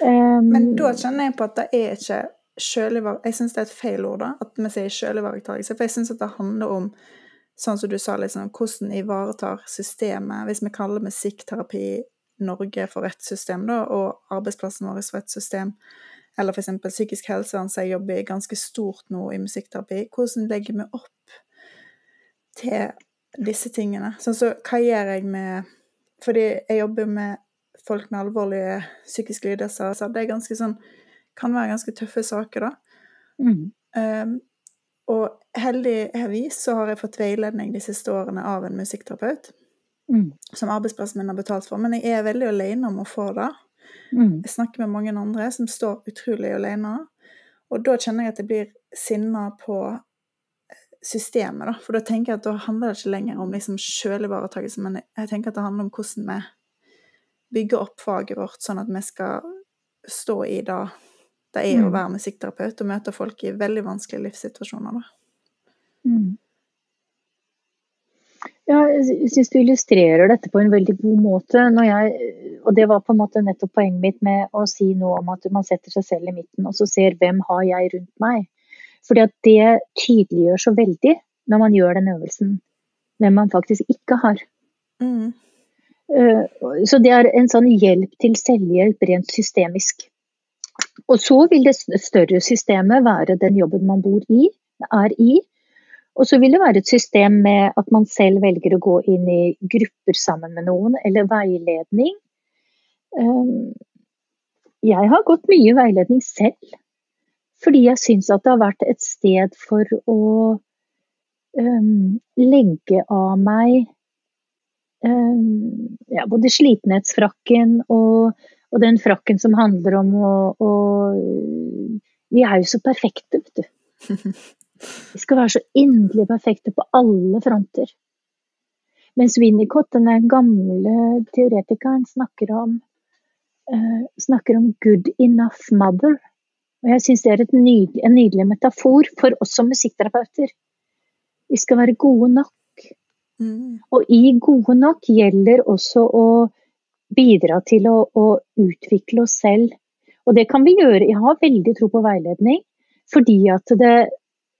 Speaker 3: Men da kjenner jeg på at det er ikke Jeg syns det er et feil ord, da, at vi sier sjølivaretakelse. For jeg syns at det handler om, sånn som du sa, liksom, hvordan ivaretar systemet Hvis vi kaller musikkterapi Norge for et system, da, og arbeidsplassen vår for et system, eller f.eks. psykisk helsevern, som jeg jobber i ganske stort nå i musikkterapi, hvordan legger vi opp til disse tingene? Sånn så, hva gjør jeg med Fordi jeg jobber med folk med alvorlige psykiske lidelser, så det er ganske sånn Kan være ganske tøffe saker, da. Mm. Um, og heldigvis så har jeg fått veiledning de siste årene av en musikkterapeut. Mm. Som arbeidsplassen min har betalt for. Men jeg er veldig alene om å få det. Mm. Jeg snakker med mange andre som står utrolig alene. Og da kjenner jeg at jeg blir sinna på systemet, da. For da tenker jeg at da handler det ikke lenger om liksom sjølivaretakelse, men jeg tenker at det handler om hvordan vi bygger opp faget vårt, sånn at vi skal stå i det det er mm. å være musikkterapeut og møte folk i veldig vanskelige livssituasjoner, da. Mm.
Speaker 2: Ja, jeg syns du illustrerer dette på en veldig god måte. Jeg, og det var på en måte nettopp poenget mitt med å si noe om at man setter seg selv i midten og så ser hvem har jeg rundt meg. Fordi at det tydeliggjør så veldig når man gjør den øvelsen, hvem man faktisk ikke har. Mm. Eh, så det er en sånn hjelp til selvhjelp rent systemisk. Og så vil det større systemet være den jobben man bor i, er i, og så vil det være et system med at man selv velger å gå inn i grupper sammen med noen, eller veiledning. Ehm, jeg har gått mye veiledning selv, fordi jeg syns at det har vært et sted for å um, legge av meg um, ja, både slitenhetsfrakken og, og, den frakken som handler om å, å Vi er jo så perfekte, vet du. (laughs) Vi skal være så inderlig perfekte på alle fronter. Mens Winnicott, denne gamle teoretikeren, snakker om, uh, snakker om 'good enough mother'. Og jeg syns det er nydelig, en nydelig metafor for oss som musikkterapeuter. Vi skal være gode nok. Mm. Og i gode nok gjelder også å bidra til å, å, utvikle oss selv. Og det kan vi gjøre. Jeg har veldig tro på veiledning, fordi at det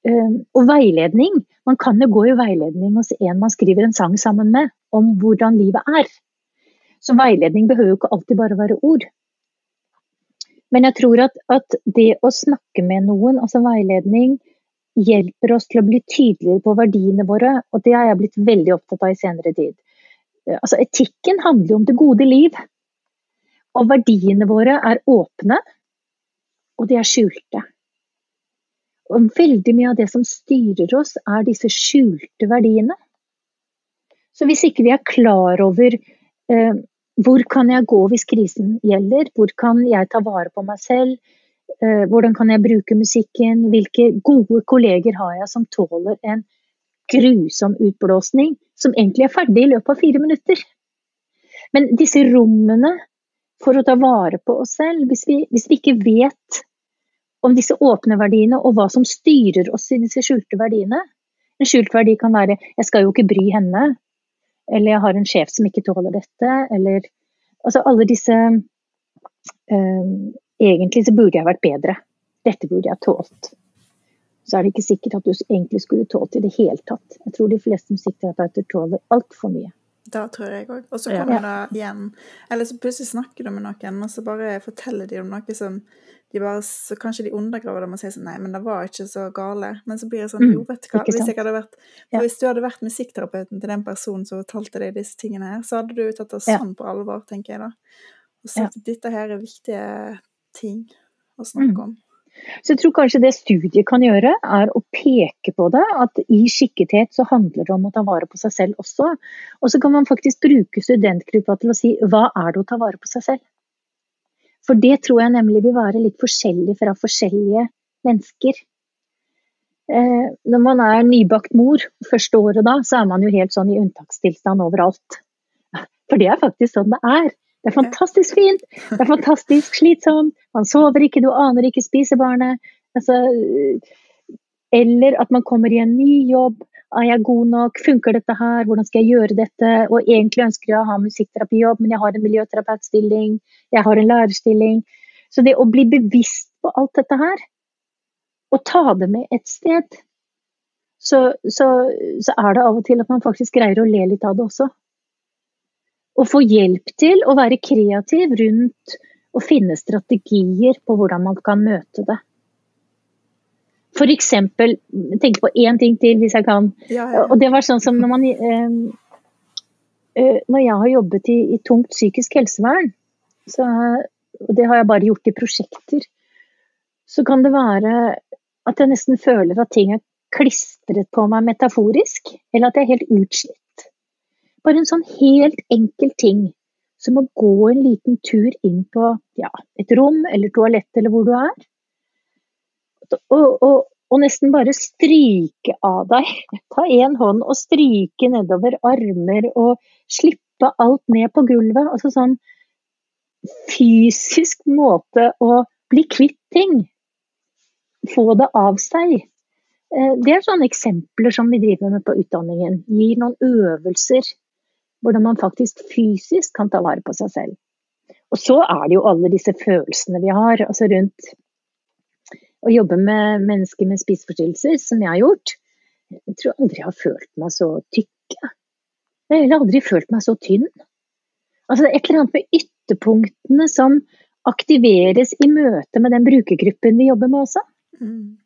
Speaker 2: Ehm, og veiledning. Man kan jo gå i veiledning hos en man skriver en sang sammen med, om hvordan livet er. Så veiledning behøver jo ikke alltid bare være ord. Men jeg tror at, at, det å snakke med noen, altså veiledning, hjelper oss til å bli tydeligere på verdiene våre, og det har jeg blitt veldig opptatt av i senere tid. Altså, etikken handler jo om det gode liv. Og verdiene våre er åpne, og de er skjulte. Og veldig mye av det som styrer oss, er disse skjulte verdiene. Så hvis ikke vi er klar over eh, hvor kan jeg gå hvis krisen gjelder, hvor kan jeg ta vare på meg selv, eh, hvordan kan jeg bruke musikken, hvilke gode kolleger har jeg som tåler en grusom utblåsning, som egentlig er ferdig i løpet av fire minutter. Men disse rommene for å ta vare på oss selv, hvis vi, hvis vi ikke vet om disse åpne verdiene og hva som styrer oss i disse skjulte verdiene. En skjult verdi kan være 'jeg skal jo ikke bry henne', eller 'jeg har en sjef som ikke tåler dette', eller Altså alle disse øh, Egentlig så burde jeg vært bedre. Dette burde jeg tålt. Så er det ikke sikkert at du egentlig skulle tålt i det hele tatt. Jeg tror de fleste musikkterapeuter tåler altfor mye.
Speaker 3: Da tror jeg òg. Og så kommer ja. det igjen Eller så plutselig snakker du med noen, og så bare forteller de om noe som de bare, så kanskje de undergraver dem og sier sånn Nei, men det var ikke så gale. Men så blir det sånn mm, Jo, vet du hva, hvis jeg hadde vært ja. Hvis du hadde vært musikkterapeuten til den personen som fortalte deg disse tingene her, så hadde du tatt det sånn ja. på alvor, tenker jeg da. Og sagt at dette her er viktige ting å snakke mm. om.
Speaker 2: Så jeg tror kanskje det studiet kan gjøre, er å peke på det. At i skikkethet så handler det om å ta vare på seg selv også. Og så kan man faktisk bruke studentgruppa til å si hva er det å ta vare på seg selv? For det tror jeg nemlig vil være litt forskjellig fra forskjellige mennesker. Eh, når man er nybakt mor første året da, så er man jo helt sånn i unntakstilstand overalt. For det er faktisk sånn det er. Det er fantastisk fint, det er fantastisk slitsomt, man sover ikke, du aner ikke, spiser barnet. Altså, eller at man kommer i en ny jobb. Er jeg god nok? Funker dette her? Hvordan skal jeg gjøre dette? Og egentlig ønsker jeg å ha musikkterapijobb, men jeg har en miljøterapeutstilling, jeg har en lærerstilling. Så det å bli bevisst på alt dette her, og ta det med et sted, så, så, så er det av og til at man faktisk greier å le litt av det også å få hjelp til å være kreativ rundt å finne strategier på hvordan man kan møte det. F.eks. tenk på én ting til, hvis jeg kan.
Speaker 3: Ja, ja.
Speaker 2: Og det var sånn som når man eh, eh, Når jeg har jobbet i, i tungt psykisk helsevern, så, og det har jeg bare gjort i prosjekter, så kan det være at jeg nesten føler at ting er klistret på meg metaforisk, eller at jeg er helt utslitt. Bare en sånn helt enkel ting som å gå en liten tur inn på ja, et rom eller toalett eller hvor du er. Og, og, og nesten bare stryke av deg. (laughs) Ta én hånd og stryke nedover armer og slippe alt ned på gulvet. Altså sånn fysisk måte å bli kvitt ting. Få det av seg. Eh, det er sånne eksempler som vi driver med på utdanningen. Gir noen øvelser hvordan man faktisk fysisk kan ta vare på seg selv. Og så er det jo alle disse følelsene vi har altså rundt å jobbe med mennesker med spiseforstyrrelser, som jeg har gjort. Jeg tror aldri jeg har følt meg så tykk. Jeg har aldri følt meg så tynn. Altså det er et eller annet med ytterpunktene som aktiveres i møte med den brukergruppen vi jobber med også. Mm.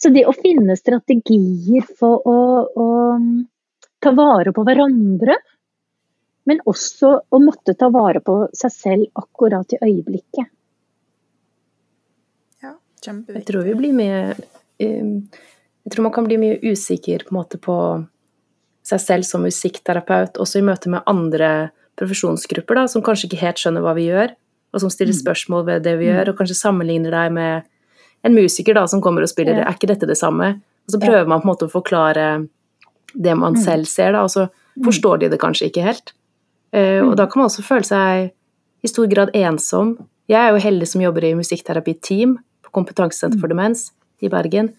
Speaker 2: Så det å finne strategier for å, å ta vare på hverandre. Men også å måtte ta vare på seg selv akkurat i øyeblikket.
Speaker 3: Ja, kjempeviktig.
Speaker 1: Jeg tror vi blir mye Jeg tror man kan bli mye usikker på, en måte, på seg selv som musikkterapeut, også i møte med andre profesjonsgrupper da, som kanskje ikke helt skjønner hva vi gjør, og som stiller mm. spørsmål ved det vi gjør, mm. og kanskje sammenligner deg med en musiker da, som kommer og spiller, er ikke dette det samme? Og så prøver man på en måte å forklare det man mm. selv ser, da, og så mm. forstår de det kanskje ikke helt. Uh, og mm. da kan man også føle seg i stor grad ensom. Jeg er jo heldig som jobber i musikkterapi-team på Kompetansesenter for demens i Bergen.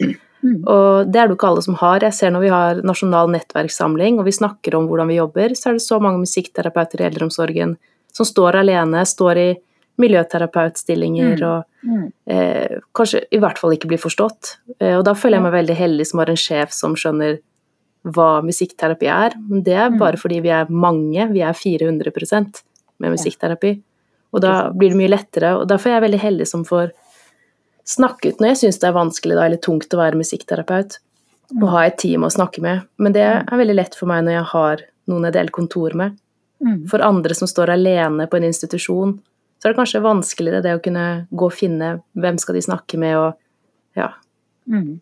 Speaker 1: Og det er det jo ikke alle som har. Jeg ser når vi har nasjonal nettverkssamling og vi snakker om hvordan vi jobber, så er det så mange musikkterapeuter i eldreomsorgen som står alene, står i miljøterapeutstillinger og eh, kanskje i hvert fall ikke blir forstått. Eh, og da føler jeg meg veldig heldig som har en sjef som skjønner hva musikkterapi er. Men det er bare mm. fordi vi er mange, vi er 400% med musikkterapi. Og da blir det mye lettere, og derfor er jeg veldig heldig som får snakket når jeg syns det er vanskelig da, eller tungt å være musikkterapeut, og mm. ha et team å snakke med. Men det mm. er veldig lett for meg når jeg har noen jeg deler kontor med. For andre som står alene på en institusjon, så er det kanskje vanskeligere det å kunne gå og finne hvem skal de snakke med, og ja.
Speaker 2: Mm.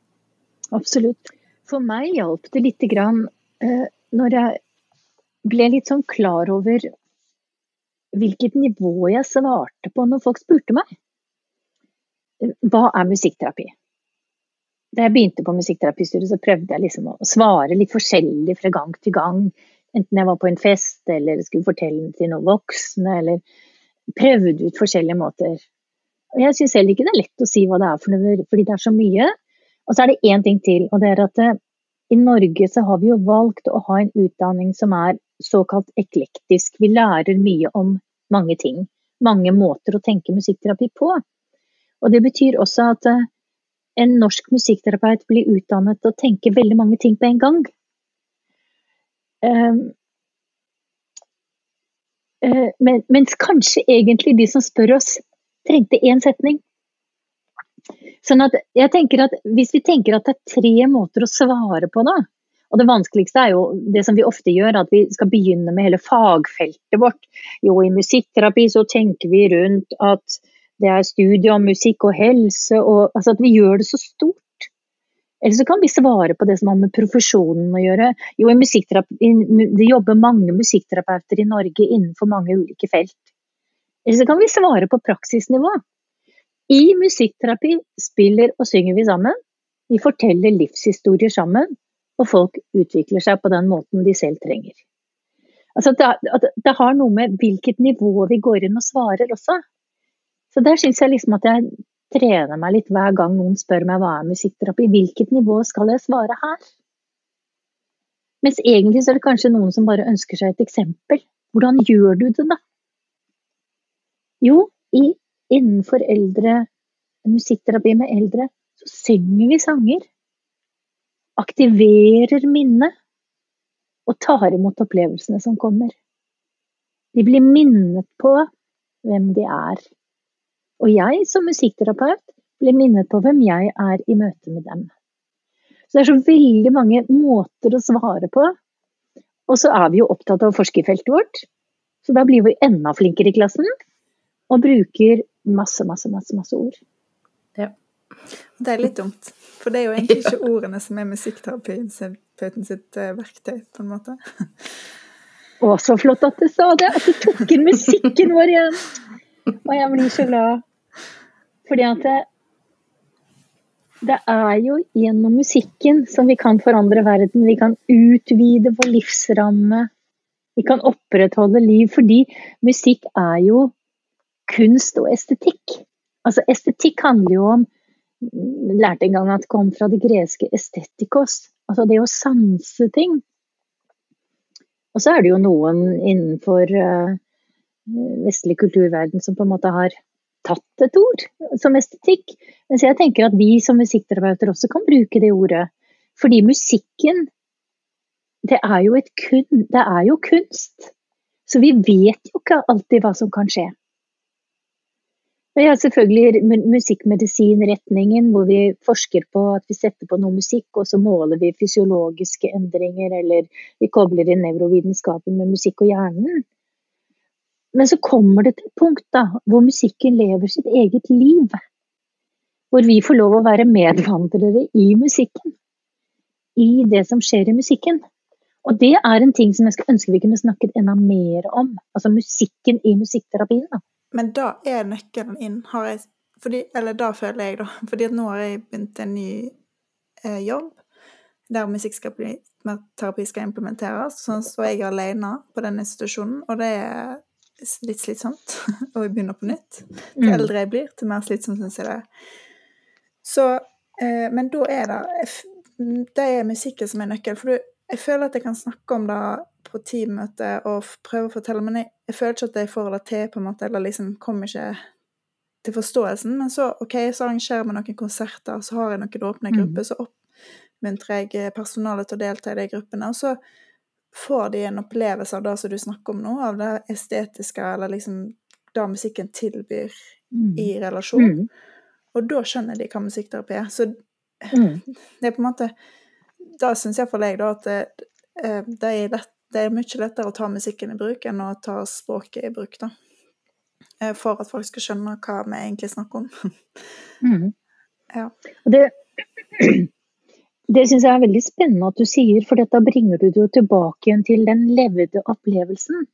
Speaker 2: Absolutt for meg hjalp det lite grann eh, når jeg ble litt sånn klar over hvilket nivå jeg svarte på når folk spurte meg. Hva er musikkterapi? Da jeg begynte på musikkterapistudiet, så prøvde jeg liksom å svare litt forskjellig fra gang til gang. Enten jeg var på en fest eller skulle fortelle til noen voksne, eller prøvde ut forskjellige måter. Og jeg syns heller ikke det er lett å si hva det er for noe, fordi det er så mye. Og så er det én ting til, og det er at eh, i Norge så har vi jo valgt å ha en utdanning som er såkalt eklektisk. Vi lærer mye om mange ting. Mange måter å tenke musikkterapi på. Og det betyr også at eh, en norsk musikkterapeut blir utdannet til å tenke veldig mange ting på en gang. Uh, men, mens kanskje egentlig de som spør oss, trengte én setning. Sånn at jeg tenker at Hvis vi tenker at det er tre måter å svare på da, og det vanskeligste er jo det som vi ofte gjør, at vi skal begynne med hele fagfeltet vårt. Jo, i musikkterapi så tenker vi rundt at det er studie om musikk og helse, og altså at vi gjør det så stort. Eller så kan vi svare på det som har med profesjonen å gjøre. Jo, det jobber mange musikkterapeuter i Norge innenfor mange ulike felt. Eller så kan vi svare på praksisnivå. I musikkterapi spiller og synger vi sammen. Vi forteller livshistorier sammen, og folk utvikler seg på den måten de selv trenger. Altså det, det, har noe med hvilket nivå vi går inn og svarer også. Så der syns jeg liksom at jeg trener meg litt hver gang noen spør meg hva er musikkterapi. Hvilket nivå skal jeg svare her? Mens egentlig så er det kanskje noen som bare ønsker seg et eksempel. Hvordan gjør du det, da? Jo, i, innenfor eldre musikkterapi med eldre, så synger vi sanger. Aktiverer minnet. Og tar imot opplevelsene som kommer. De blir minnet på hvem de er. Og jeg som musikkterapeut blir minnet på hvem jeg er i møte med dem. Så det er så veldig mange måter å svare på. Og så er vi jo opptatt av forskerfeltet vårt, så da blir vi enda flinkere i klassen. Og bruker masse, masse, masse, masse ord.
Speaker 3: Ja. Det er litt dumt, for det er jo egentlig ikke ordene som er musikkterapeuten sitt eh, verktøy, på en måte.
Speaker 2: Å, så flott at du sa det! At du tok inn musikken vår igjen! Og jeg blir så glad. Fordi at det, det er jo gjennom musikken som vi kan forandre verden. Vi kan utvide vår livsramme. Vi kan opprettholde liv. Fordi musikk er jo kunst og estetikk. Altså estetikk handler jo om Lærte en gang at det kom fra det greske estetikos. Altså det å sanse ting. Og så er det jo noen innenfor uh, vestlig kulturverden som på en måte har tatt et ord som estetikk. Mens jeg tenker at vi som musikkterapeuter også kan bruke det ordet. Fordi musikken, det er jo, kun, det er jo kunst. Så vi vet jo ikke alltid hva som kan skje. Vi har selvfølgelig musikkmedisinretningen, hvor vi forsker på at vi setter på noe musikk, og så måler vi fysiologiske endringer, eller vi kobler inn nevrovitenskapen med musikk og hjernen. Men så kommer det til et punkt da, hvor musikken lever sitt eget liv. Hvor vi får lov å være medvandrere i musikken. I det som skjer i musikken. Og det er en ting som jeg skulle ønske vi kunne snakket enda mer om. Altså musikken i musikkterapien. Da.
Speaker 3: Men da er nøkkelen inn, har jeg fordi, Eller da føler jeg, da. (laughs) Fordi at nå har jeg begynt en ny eh, jobb der musikk skal implementeres. Sånn så jeg er alene på den institusjonen, og det er litt slitsomt. (laughs) Og vi begynner på nytt. Til mm. eldre jeg blir, til mer slitsomt syns jeg det er. Så eh, Men da er det Det er musikken som er nøkkelen. For du, jeg føler at jeg kan snakke om det på teammøte og prøve å fortelle, men jeg, jeg, føler ikke at jeg får det til, på en måte, eller liksom kommer ikke til forståelsen. Men så OK, så arrangerer vi noen konserter, så har jeg noen åpne mm. grupper, så oppmuntrer jeg personalet til å delta i de gruppene. Og så får de en opplevelse av det som du snakker om nå, av det estetiske, eller liksom det musikken tilbyr mm. i relasjon. Mm. Og da skjønner de hva musikkterapi er. Så mm. det er på en måte Da syns iallfall jeg da at det, eh, det, er lett, det, er mye lettere å ta musikken i bruk enn å ta språket i bruk, da. Eh, for at folk skal skjønne hva vi egentlig snakker om. (laughs)
Speaker 2: mm. Ja. Det (clears throat) det syns jeg er veldig spennende at du sier, for da bringer du det jo tilbake igjen til den levde opplevelsen.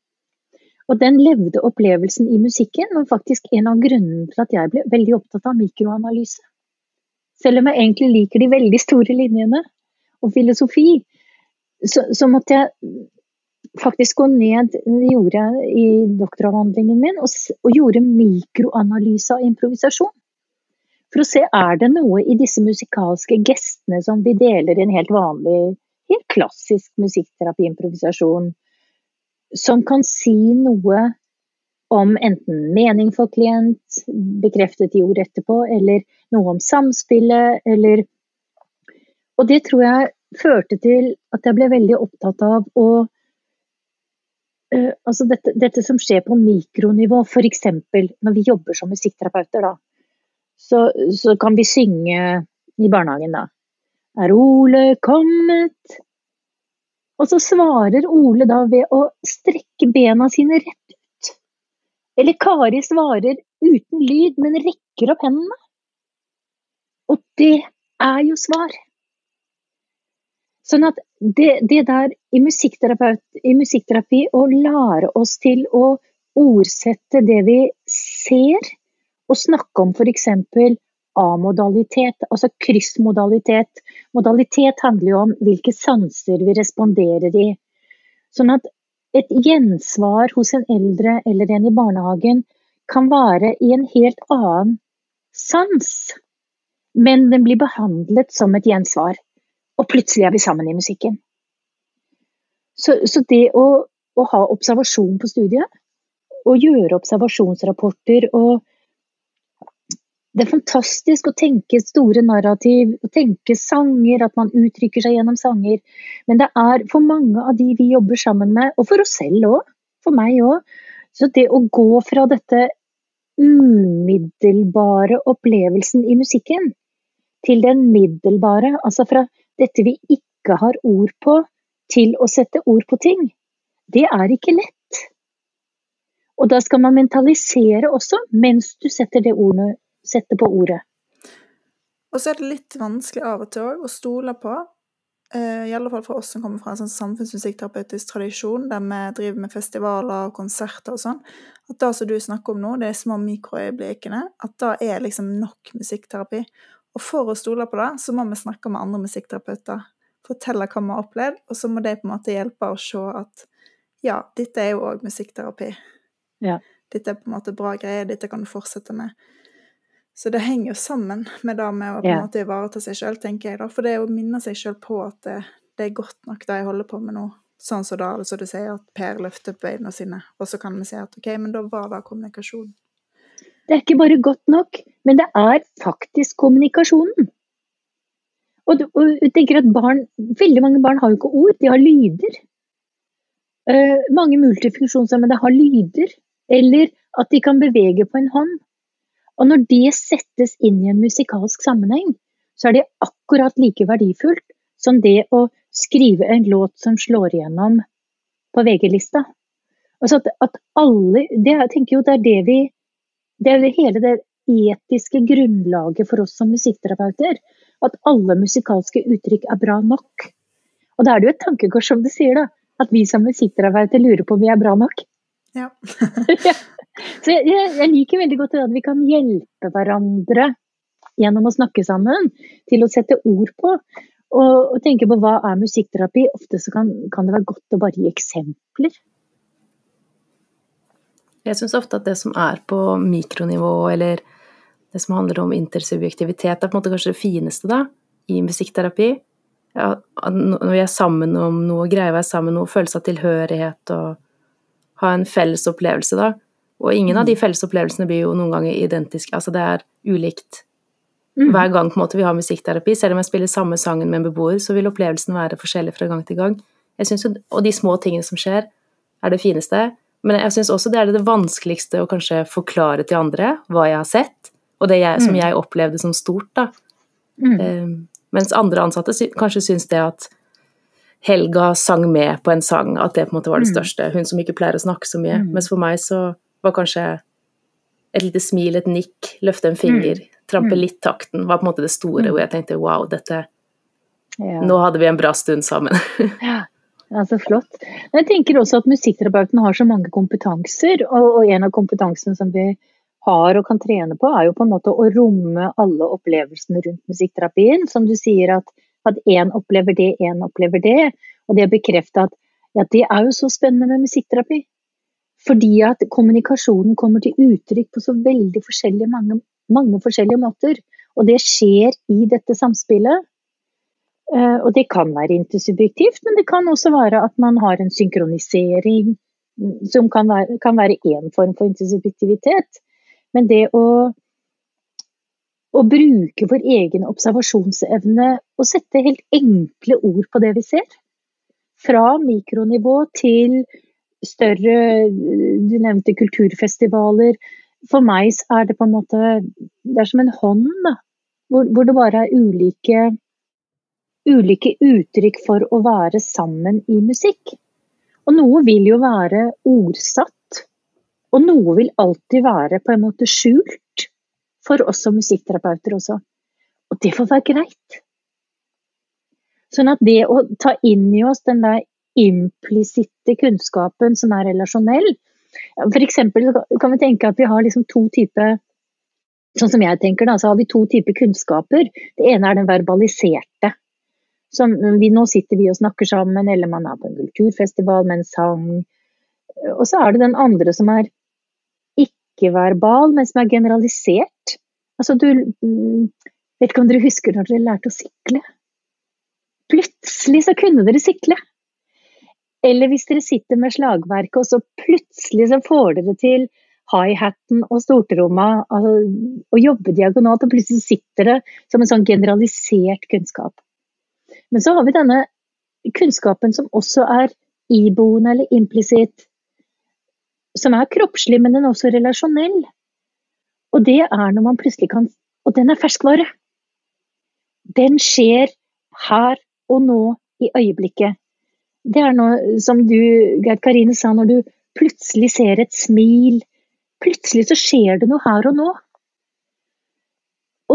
Speaker 2: Og den levde opplevelsen i musikken var faktisk en av grunnene til at jeg ble veldig opptatt av mikroanalyse. Selv om jeg egentlig liker de veldig store linjene og filosofi, så, så måtte jeg faktisk gå ned, gjorde i doktoravhandlingen min, og, og gjorde mikroanalyse av improvisasjon. For å se er det noe i disse musikalske gestene som vi deler i en helt vanlig, helt klassisk musikkterapiimprovisasjon, som kan si noe om enten mening for klient, bekreftet i ord etterpå, eller noe om samspillet, eller Og det tror jeg førte til at jeg ble veldig opptatt av å uh, Altså dette, dette, som skjer på mikronivå, f.eks. når vi jobber som musikkterapeuter, da så, så kan vi synge i barnehagen, da. Er Ole kommet? Og så svarer Ole da ved å strekke bena sine rett ut. Eller Kari svarer uten lyd, men rekker opp hendene. Og det er jo svar. Sånn at det, det der i, i musikkterapi å lære oss til å ordsette det vi ser, og snakke om f.eks. A-modalitet, altså kryssmodalitet. Modalitet handler jo om hvilke sanser vi responderer i. Sånn at et gjensvar hos en eldre eller en i barnehagen kan være i en helt annen sans, men den blir behandlet som et gjensvar. Og plutselig er vi sammen i musikken. Så, så det å, å, ha observasjon på studiet, og gjøre observasjonsrapporter og Det er fantastisk å tenke store narrativ, å tenke sanger, at man uttrykker seg gjennom sanger. Men det er for mange av de vi jobber sammen med, og for oss selv òg, for meg òg, så det å gå fra dette umiddelbare opplevelsen i musikken til den middelbare, altså fra dette vi ikke har ord på, til å sette ord på ting, det er ikke lett. Og da skal man mentalisere også, mens du setter, det ordet, setter på ordet.
Speaker 3: Og så er det litt vanskelig av og til å stole på, uh, i alle fall for oss som kommer fra en sånn samfunnsmusikkterapeutisk tradisjon, der vi driver med festivaler og konserter og sånn, at det som du snakker om nå, det er små mikroøyeblikkene, at det er liksom nok musikkterapi. Og for å stole på det, så må vi snakke med andre musikkterapeuter. Fortelle hva vi har opplevd, og så må de på en måte hjelpe oss å se at ja, dette er jo òg musikkterapi.
Speaker 2: Ja.
Speaker 3: Dette er på en måte bra greier, dette kan du fortsette med. Så det henger jo sammen med det med å på en ja. måte ivareta seg sjøl, tenker jeg da. For det er å minne seg sjøl på at det, det, er godt nok det jeg holder på med nå. Sånn som da, altså du sier at Per løfter opp øynene sine, og så kan vi si at OK, men da var det kommunikasjon.
Speaker 2: Det er ikke bare godt nok, men det er faktisk kommunikasjonen. Og, og jeg tenker at barn, Veldig mange barn har jo ikke ord, de har lyder. Uh, mange multifunksjonshemmede har lyder, eller at de kan bevege på en hånd. Og når det settes inn i en musikalsk sammenheng, så er det akkurat like verdifullt som det å skrive en låt som slår igjennom på VG-lista. Altså at, at, alle, det, Jeg tenker jo det er det vi det er hele det etiske grunnlaget for oss som musikkterapeuter. At alle musikalske uttrykk er bra nok. Og da er det jo et tankekors, som du sier, da. At vi som musikkterapeuter lurer på om vi er bra nok.
Speaker 3: Ja. (laughs) (laughs)
Speaker 2: Så jeg, jeg, liker veldig godt at vi kan hjelpe hverandre gjennom å snakke sammen, til å sette ord på. Og, og tenke på hva er musikkterapi. Ofte så kan, kan det være godt å bare gi eksempler.
Speaker 1: Jeg syns ofte at det som er på mikronivå, eller det som handler om intersubjektivitet, er på en måte kanskje det fineste da, i musikkterapi. Ja, når vi er sammen om noe, greier å være sammen noe, følelse av tilhørighet og ha en felles opplevelse, da. Og ingen av de mm. felles opplevelsene blir jo noen ganger identiske. Altså det er ulikt mm. hver gang måte vi har musikkterapi. Selv om jeg spiller samme sangen med en beboer, så vil opplevelsen være forskjellig fra gang til gang. Jeg synes jo, og de små tingene som skjer, er det fineste. Men jeg syns også det er det vanskeligste å kanskje forklare til andre hva jeg har sett, og det jeg, som mm. jeg opplevde som stort, da. Mm. Um, mens andre ansatte kanskje syns det at Helga sang med på en sang, at det på en måte var det mm. største. Hun som ikke pleier å snakke så mye. Mm. Mens for meg så var kanskje et lite smil, et nikk, løfte en finger, mm. trampe mm. litt takten, var på en måte det store, hvor jeg tenkte wow, dette ja. Nå hadde vi en bra stund sammen. (laughs)
Speaker 2: ja. Ja, så flott. Jeg tenker også at Musikkterapeuten har så mange kompetanser, og, en av kompetansene som vi har og kan trene på, er jo på en måte å romme alle opplevelsene rundt musikkterapien. Som du sier at, at én opplever det, én opplever det. Og det å bekrefte at ja, det er jo så spennende med musikkterapi. Fordi at kommunikasjonen kommer til uttrykk på så veldig forskjellige, mange, mange forskjellige måter. Og det skjer i dette samspillet. Eh, og det kan være intersubjektivt, men det kan også være at man har en synkronisering mm, som kan være, én form for intersubjektivitet. Men det å, å bruke vår egen observasjonsevne og sette helt enkle ord på det vi ser, fra mikronivå til større Du nevnte kulturfestivaler. For meg er det på en måte Det er som en hånd, da. Hvor, hvor det bare er ulike ulike uttrykk for å være sammen i musikk. Og noe vil jo være ordsatt. Og noe vil alltid være på en måte skjult for oss som musikkterapeuter også. Og det får være greit. Sånn at det å ta inn i oss den der implisitte kunnskapen som er relasjonell F.eks. kan vi tenke at vi har liksom to typer Sånn som jeg tenker da, så har vi to typer kunnskaper. Det ene er den verbaliserte. Som vi, nå sitter vi og snakker sammen, eller man er på en kulturfestival med en sang. Og så er det den andre som er ikke-verbal, men som er generalisert. Altså du mm, Vet ikke om dere husker når dere lærte å sikle? Plutselig så kunne dere sikle. Eller hvis dere sitter med slagverket, og så plutselig så får dere til high-haten og stortromma altså, og jobber diagonalt, og plutselig sitter det som en sånn generalisert kunnskap. Men så har vi denne kunnskapen som også er iboende eller implisitt, som er kroppslig, men den er også relasjonell. Og det er når man plutselig kan Og den er ferskvare. Den skjer her og nå i øyeblikket. Det er noe som du, Gerd Karine, sa, når du plutselig ser et smil. Plutselig så skjer det noe her og nå.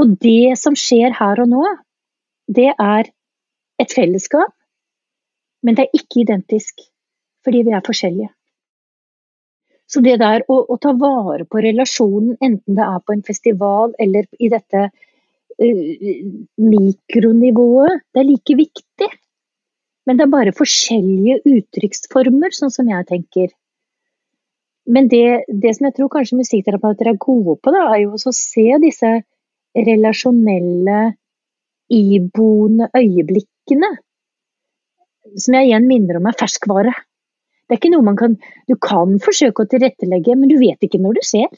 Speaker 2: Og det som skjer her og nå, det er et fellesskap, men det er ikke identisk, fordi vi er forskjellige. Så det der å, å ta vare på relasjonen, enten det er på en festival eller i dette uh, mikronivået, det er like viktig. Men det er bare forskjellige uttrykksformer, sånn som jeg tenker. Men det, det som jeg tror kanskje musikkterapeuter er gode på, da, er jo å se disse relasjonelle, iboende øyeblikkene. Som jeg igjen minner om er ferskvare. Det er ikke noe man kan Du kan forsøke å tilrettelegge, men du vet ikke når du ser.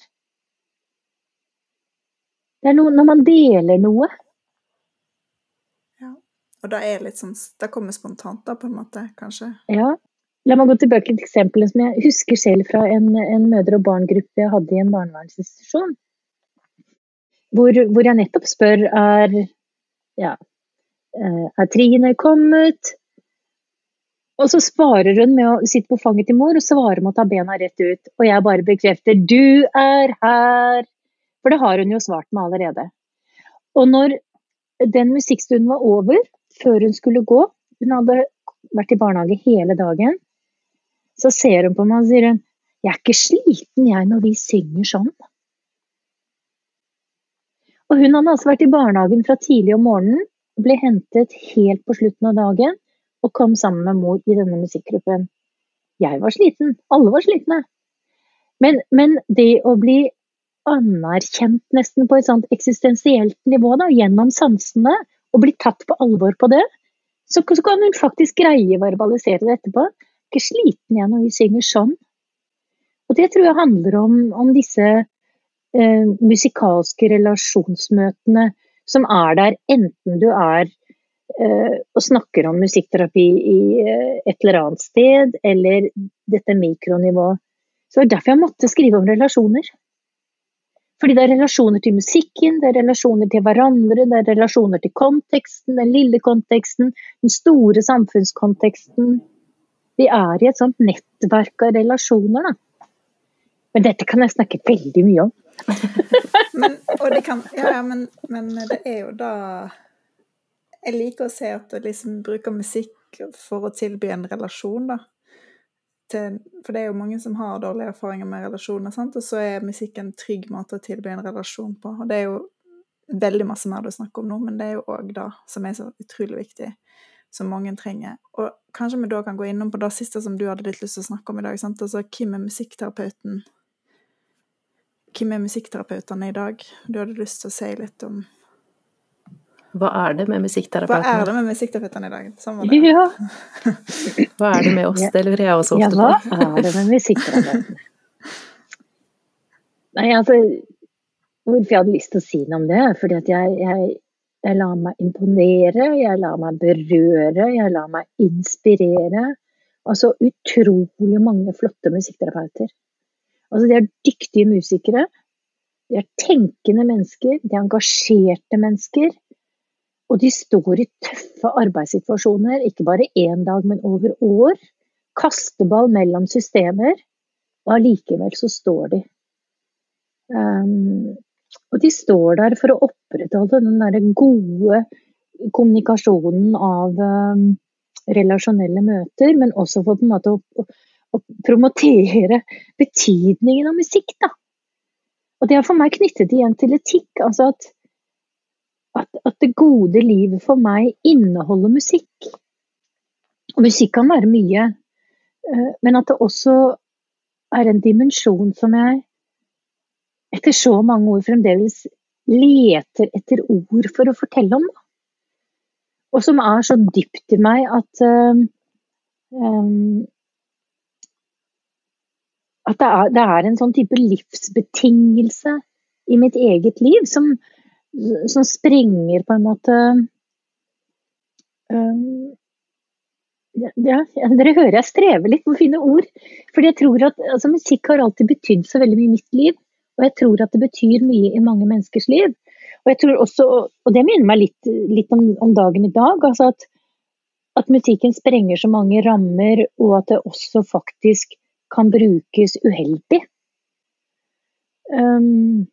Speaker 2: Det er noe, når man deler noe.
Speaker 3: Og da er litt sånn Det kommer spontant, da, på en måte, kanskje?
Speaker 2: Ja. La meg gå tilbake til eksempelet som jeg husker selv fra en, en mødre- og barngruppe jeg hadde i en barnevernsinstitusjon. Hvor, hvor, jeg nettopp spør er ja, er Trine kommet? Og så svarer hun med å sitte på fanget til mor og svarer med å ta bena rett ut. Og jeg bare bekrefter 'du er her'. For det har hun jo svart med allerede. Og når den musikkstunden var over, før hun skulle gå. Hun hadde vært i barnehage hele dagen. Så ser hun på meg og sier hun, 'Jeg er ikke sliten jeg når vi synger sånn'. Og hun hadde altså vært i barnehagen fra tidlig om morgenen, ble hentet helt på slutten av dagen og kom sammen med mor i denne musikkgruppen. Jeg var sliten, alle var slitne. Men, men det å bli anerkjent nesten på et sånt eksistensielt nivå da, gjennom sansene, og bli tatt på alvor på det, så, så kan hun faktisk greie å verbalisere det etterpå. Ikke sliten jeg når vi synger sånn. Og det tror jeg handler om, om disse eh, musikalske relasjonsmøtene som er der enten du er eh, og snakker om musikkterapi i eh, et eller annet sted, eller dette mikronivået. Så det var derfor jeg måtte skrive om relasjoner. Fordi det er relasjoner til musikken, det er relasjoner til hverandre, det er relasjoner til konteksten, den lille konteksten, den store samfunnskonteksten. Vi er i et sånt nettverk av relasjoner, da. Men dette kan jeg snakke veldig mye om.
Speaker 3: Men, kan, ja, ja, men, men, det er jo da Jeg liker å se at du liksom bruker musikk for å tilby en relasjon, da til For det er jo mange som har dårlige erfaringer med relasjoner, sant? og så er musikk en trygg måte å tilby en relasjon på. Og det er jo veldig masse mer du snakker om nå, men det er jo òg det som er så utrolig viktig, som mange trenger. Og kanskje vi da kan gå innom på det siste som du hadde litt lyst til å snakke om i dag, sant? altså hvem er musikkterapeuten? Hvem er musikkterapeutene i dag? Du hadde lyst til å si litt om
Speaker 1: hva er det med musikkterapeutene?
Speaker 3: Hva er det med musikkterapeutene i dag?
Speaker 2: Sånn ja. (laughs)
Speaker 1: hva er det med oss? Det lurer jeg også ofte
Speaker 2: på. Ja, hva er det med musikkterapeutene? (laughs) Nei, altså Hvorfor jeg hadde lyst til å si noe om det, fordi at jeg, jeg, jeg lar meg imponere, jeg lar meg berøre, jeg lar meg inspirere. Altså utrolig mange flotte musikkterapeuter. Altså, de er dyktige musikere. De er tenkende mennesker, de er engasjerte mennesker. Og de står i tøffe arbeidssituasjoner, ikke bare én dag, men over år. Kasteball mellom systemer. og allikevel så står de. Um, og de står der for å opprettholde den derre gode kommunikasjonen av um, relasjonelle møter, men også for på en måte å, å, promotere betydningen av musikk, da. Og det er for meg knyttet igjen til etikk. Altså at, at, at, det gode livet for meg inneholder musikk. Og musikk kan være mye, eh, men at det også er en dimensjon som jeg etter så mange år fremdeles leter etter ord for å fortelle om. Og som er så dypt i meg at um, At det er, det er, en sånn type livsbetingelse i mitt eget liv som, som sprenger på en måte um, ja, dere hører jeg strever litt med å finne ord. For jeg tror at altså, musikk har alltid betydd så veldig mye i mitt liv. Og jeg tror at det betyr mye i mange menneskers liv. Og jeg tror også, og det minner meg litt, litt om, om, dagen i dag, altså at, at, musikken sprenger så mange rammer, og at det også faktisk kan brukes uheldig. Um,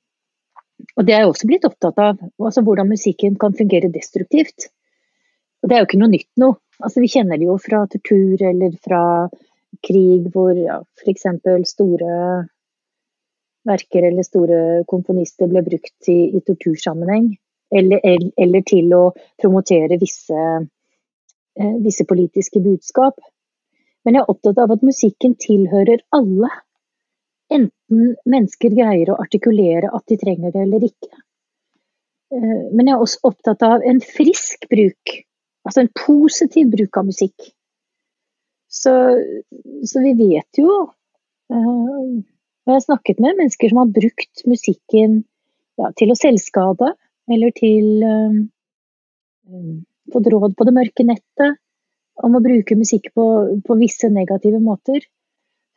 Speaker 2: og det er jeg også blitt opptatt av, altså hvordan musikken kan fungere destruktivt. Og det er jo ikke noe nytt nå. Altså, vi kjenner det jo fra tortur eller fra krig hvor ja, f.eks. store verker eller store komponister ble brukt i, i tortursammenheng. Eller, eller, til å promotere visse, eh, visse, politiske budskap. Men jeg er opptatt av at musikken tilhører alle. Enten mennesker greier å artikulere at de trenger det eller ikke. Eh, men jeg er også opptatt av en frisk bruk, altså en positiv bruk av musikk. Så, så vi vet jo eh, jeg har snakket med mennesker som har brukt musikken ja, til å selvskade, eller til um, Fått råd på det mørke nettet om å bruke musikk på, på visse negative måter.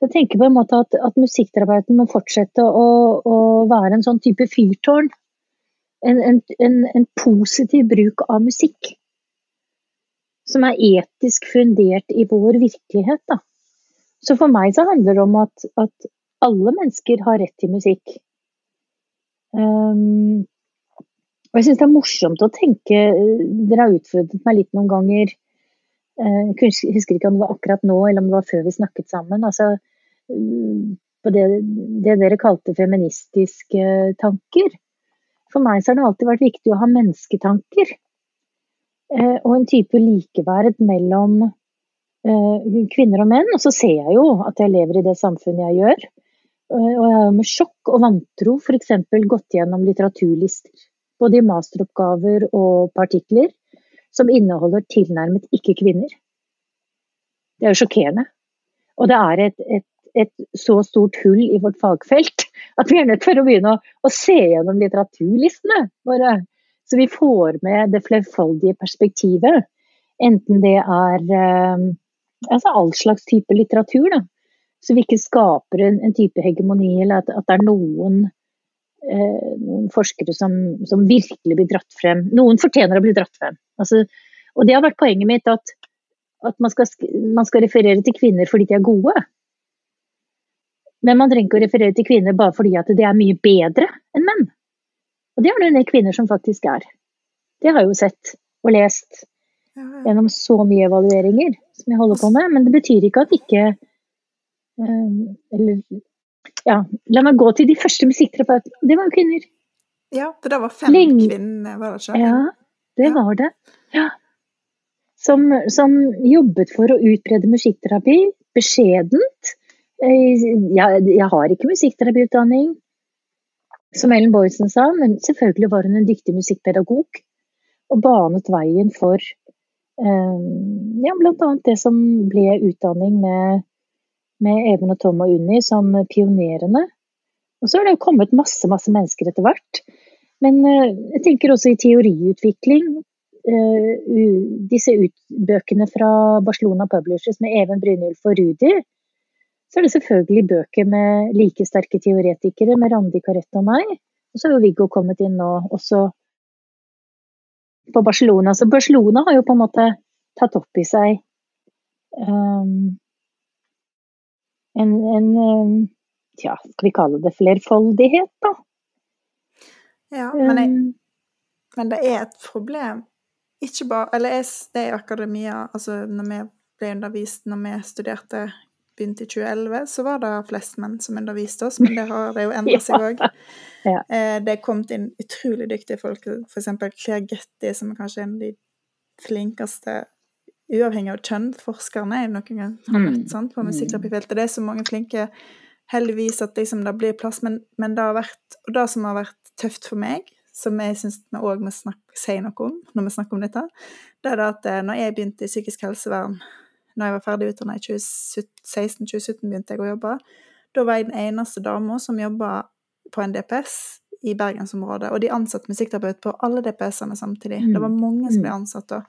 Speaker 2: Jeg tenker på en måte at, at musikkterapeuten må fortsette å, å, være en sånn type fyrtårn. En, en, en, en, positiv bruk av musikk. Som er etisk fundert i vår virkelighet. Da. Så for meg så handler det om at, at alle mennesker har rett til musikk. Um, og jeg syns det er morsomt å tenke Dere har utfordret meg litt noen ganger. Uh, jeg husker ikke om det var akkurat nå eller om det var før vi snakket sammen. Altså, på det, det dere kalte feministiske tanker. For meg så har det alltid vært viktig å ha mennesketanker. Uh, og en type likeverd mellom uh, kvinner og menn. Og så ser jeg jo at jeg lever i det samfunnet jeg gjør. Og jeg har med sjokk og vantro f.eks. gått gjennom litteraturlister, både i masteroppgaver og partikler, som inneholder tilnærmet ikke kvinner. Det er jo sjokkerende. Og det er et, et, et, så stort hull i vårt fagfelt at vi er nødt til å begynne å, å se gjennom litteraturlistene våre. Så vi får med det flerfoldige perspektivet. Enten det er eh, altså all slags type litteratur. Da. Så vi ikke skaper en, en type hegemoni, eller at, at det er noen, noen forskere som, som, virkelig blir dratt frem. Noen fortjener å bli dratt frem. Altså, og det har vært poenget mitt, at, at man, skal, man, skal, referere til kvinner fordi de er gode. Men man trenger ikke å referere til kvinner bare fordi at det er mye bedre enn menn. Og det er det en del kvinner som faktisk er. Det har jeg jo sett og lest gjennom så mye evalueringer som jeg holder på med. Men det betyr ikke at ikke Ehm, eller ja, la meg gå til de første musikkterapeutene. Det var jo kvinner.
Speaker 3: Ja, for det var fem Lenge. kvinner, var det ikke?
Speaker 2: Ja, det ja. var det. Ja. Som, som, jobbet for å utbrede musikkterapi beskjedent. Eh, jeg, jeg har ikke musikkterapiutdanning, som Ellen Boysen sa, men selvfølgelig var hun en dyktig musikkpedagog. Og banet veien for um, ja, bl.a. det som ble utdanning med med Even og Tom og Unni som pionerene. Og så har det jo kommet masse, masse mennesker etter hvert. Men uh, jeg tenker også i teoriutvikling. Uh, disse bøkene fra Barcelona Publishers med Even Brynjulf og Rudi. Så er det selvfølgelig bøker med like sterke teoretikere, med Randi Caretta og meg. Og så har jo Viggo kommet inn nå også på Barcelona. Så Barcelona har jo på en måte tatt opp i seg um, en, en, tja, skal vi kalle det flerfoldighet, da?
Speaker 3: Ja, men, jeg,
Speaker 2: Um,
Speaker 3: men det er et problem. Ikke bare Eller jeg, det er i akademia Altså, når vi ble undervist når vi studerte begynte i 2011, så var det flest menn som underviste oss, men det har det jo (laughs) endra seg òg.
Speaker 2: Ja.
Speaker 3: Eh, det er kommet inn utrolig dyktige folk, f.eks. Claire Getty, som er kanskje en av de flinkeste uavhengig av kjønn, forskerne jeg noen gang har møtt
Speaker 2: Mm.
Speaker 3: sant, på musikkterapifeltet. Det er så mange flinke, heldigvis, at liksom det blir plass, men, men det har vært Og det som har vært tøft for meg, som jeg syns vi òg må si noe om når vi snakker om dette, det er det at eh, når jeg begynte i psykisk helsevern, når jeg var ferdig utdanna i 2016-2017, begynte jeg å jobbe, da var jeg den eneste dama som jobba på en DPS i bergensområdet, og de ansatte musikkterapeut på alle DPS-ene samtidig. Det var mange som ble ansatt da.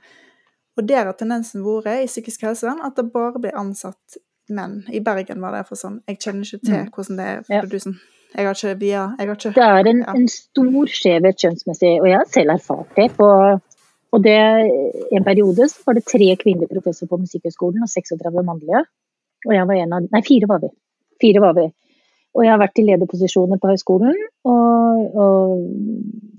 Speaker 3: Og der har tendensen vært i psykisk helsevern at det bare blir ansatt menn. I Bergen var det for sånn Jeg kjenner ikke til
Speaker 2: Mm.
Speaker 3: hvordan det er
Speaker 2: Ja.
Speaker 3: for som Jeg har ikke via Jeg har ikke
Speaker 2: Det er en,
Speaker 3: Ja.
Speaker 2: en stor skjevhet kjønnsmessig, og jeg har selv erfart det. På, og det, I en periode så var det tre kvinnelige professorer på Musikkhøgskolen og 36 mannlige. Og jeg var en av Nei, fire var vi. Fire var vi. Og jeg har vært i lederposisjoner på høyskolen, og, og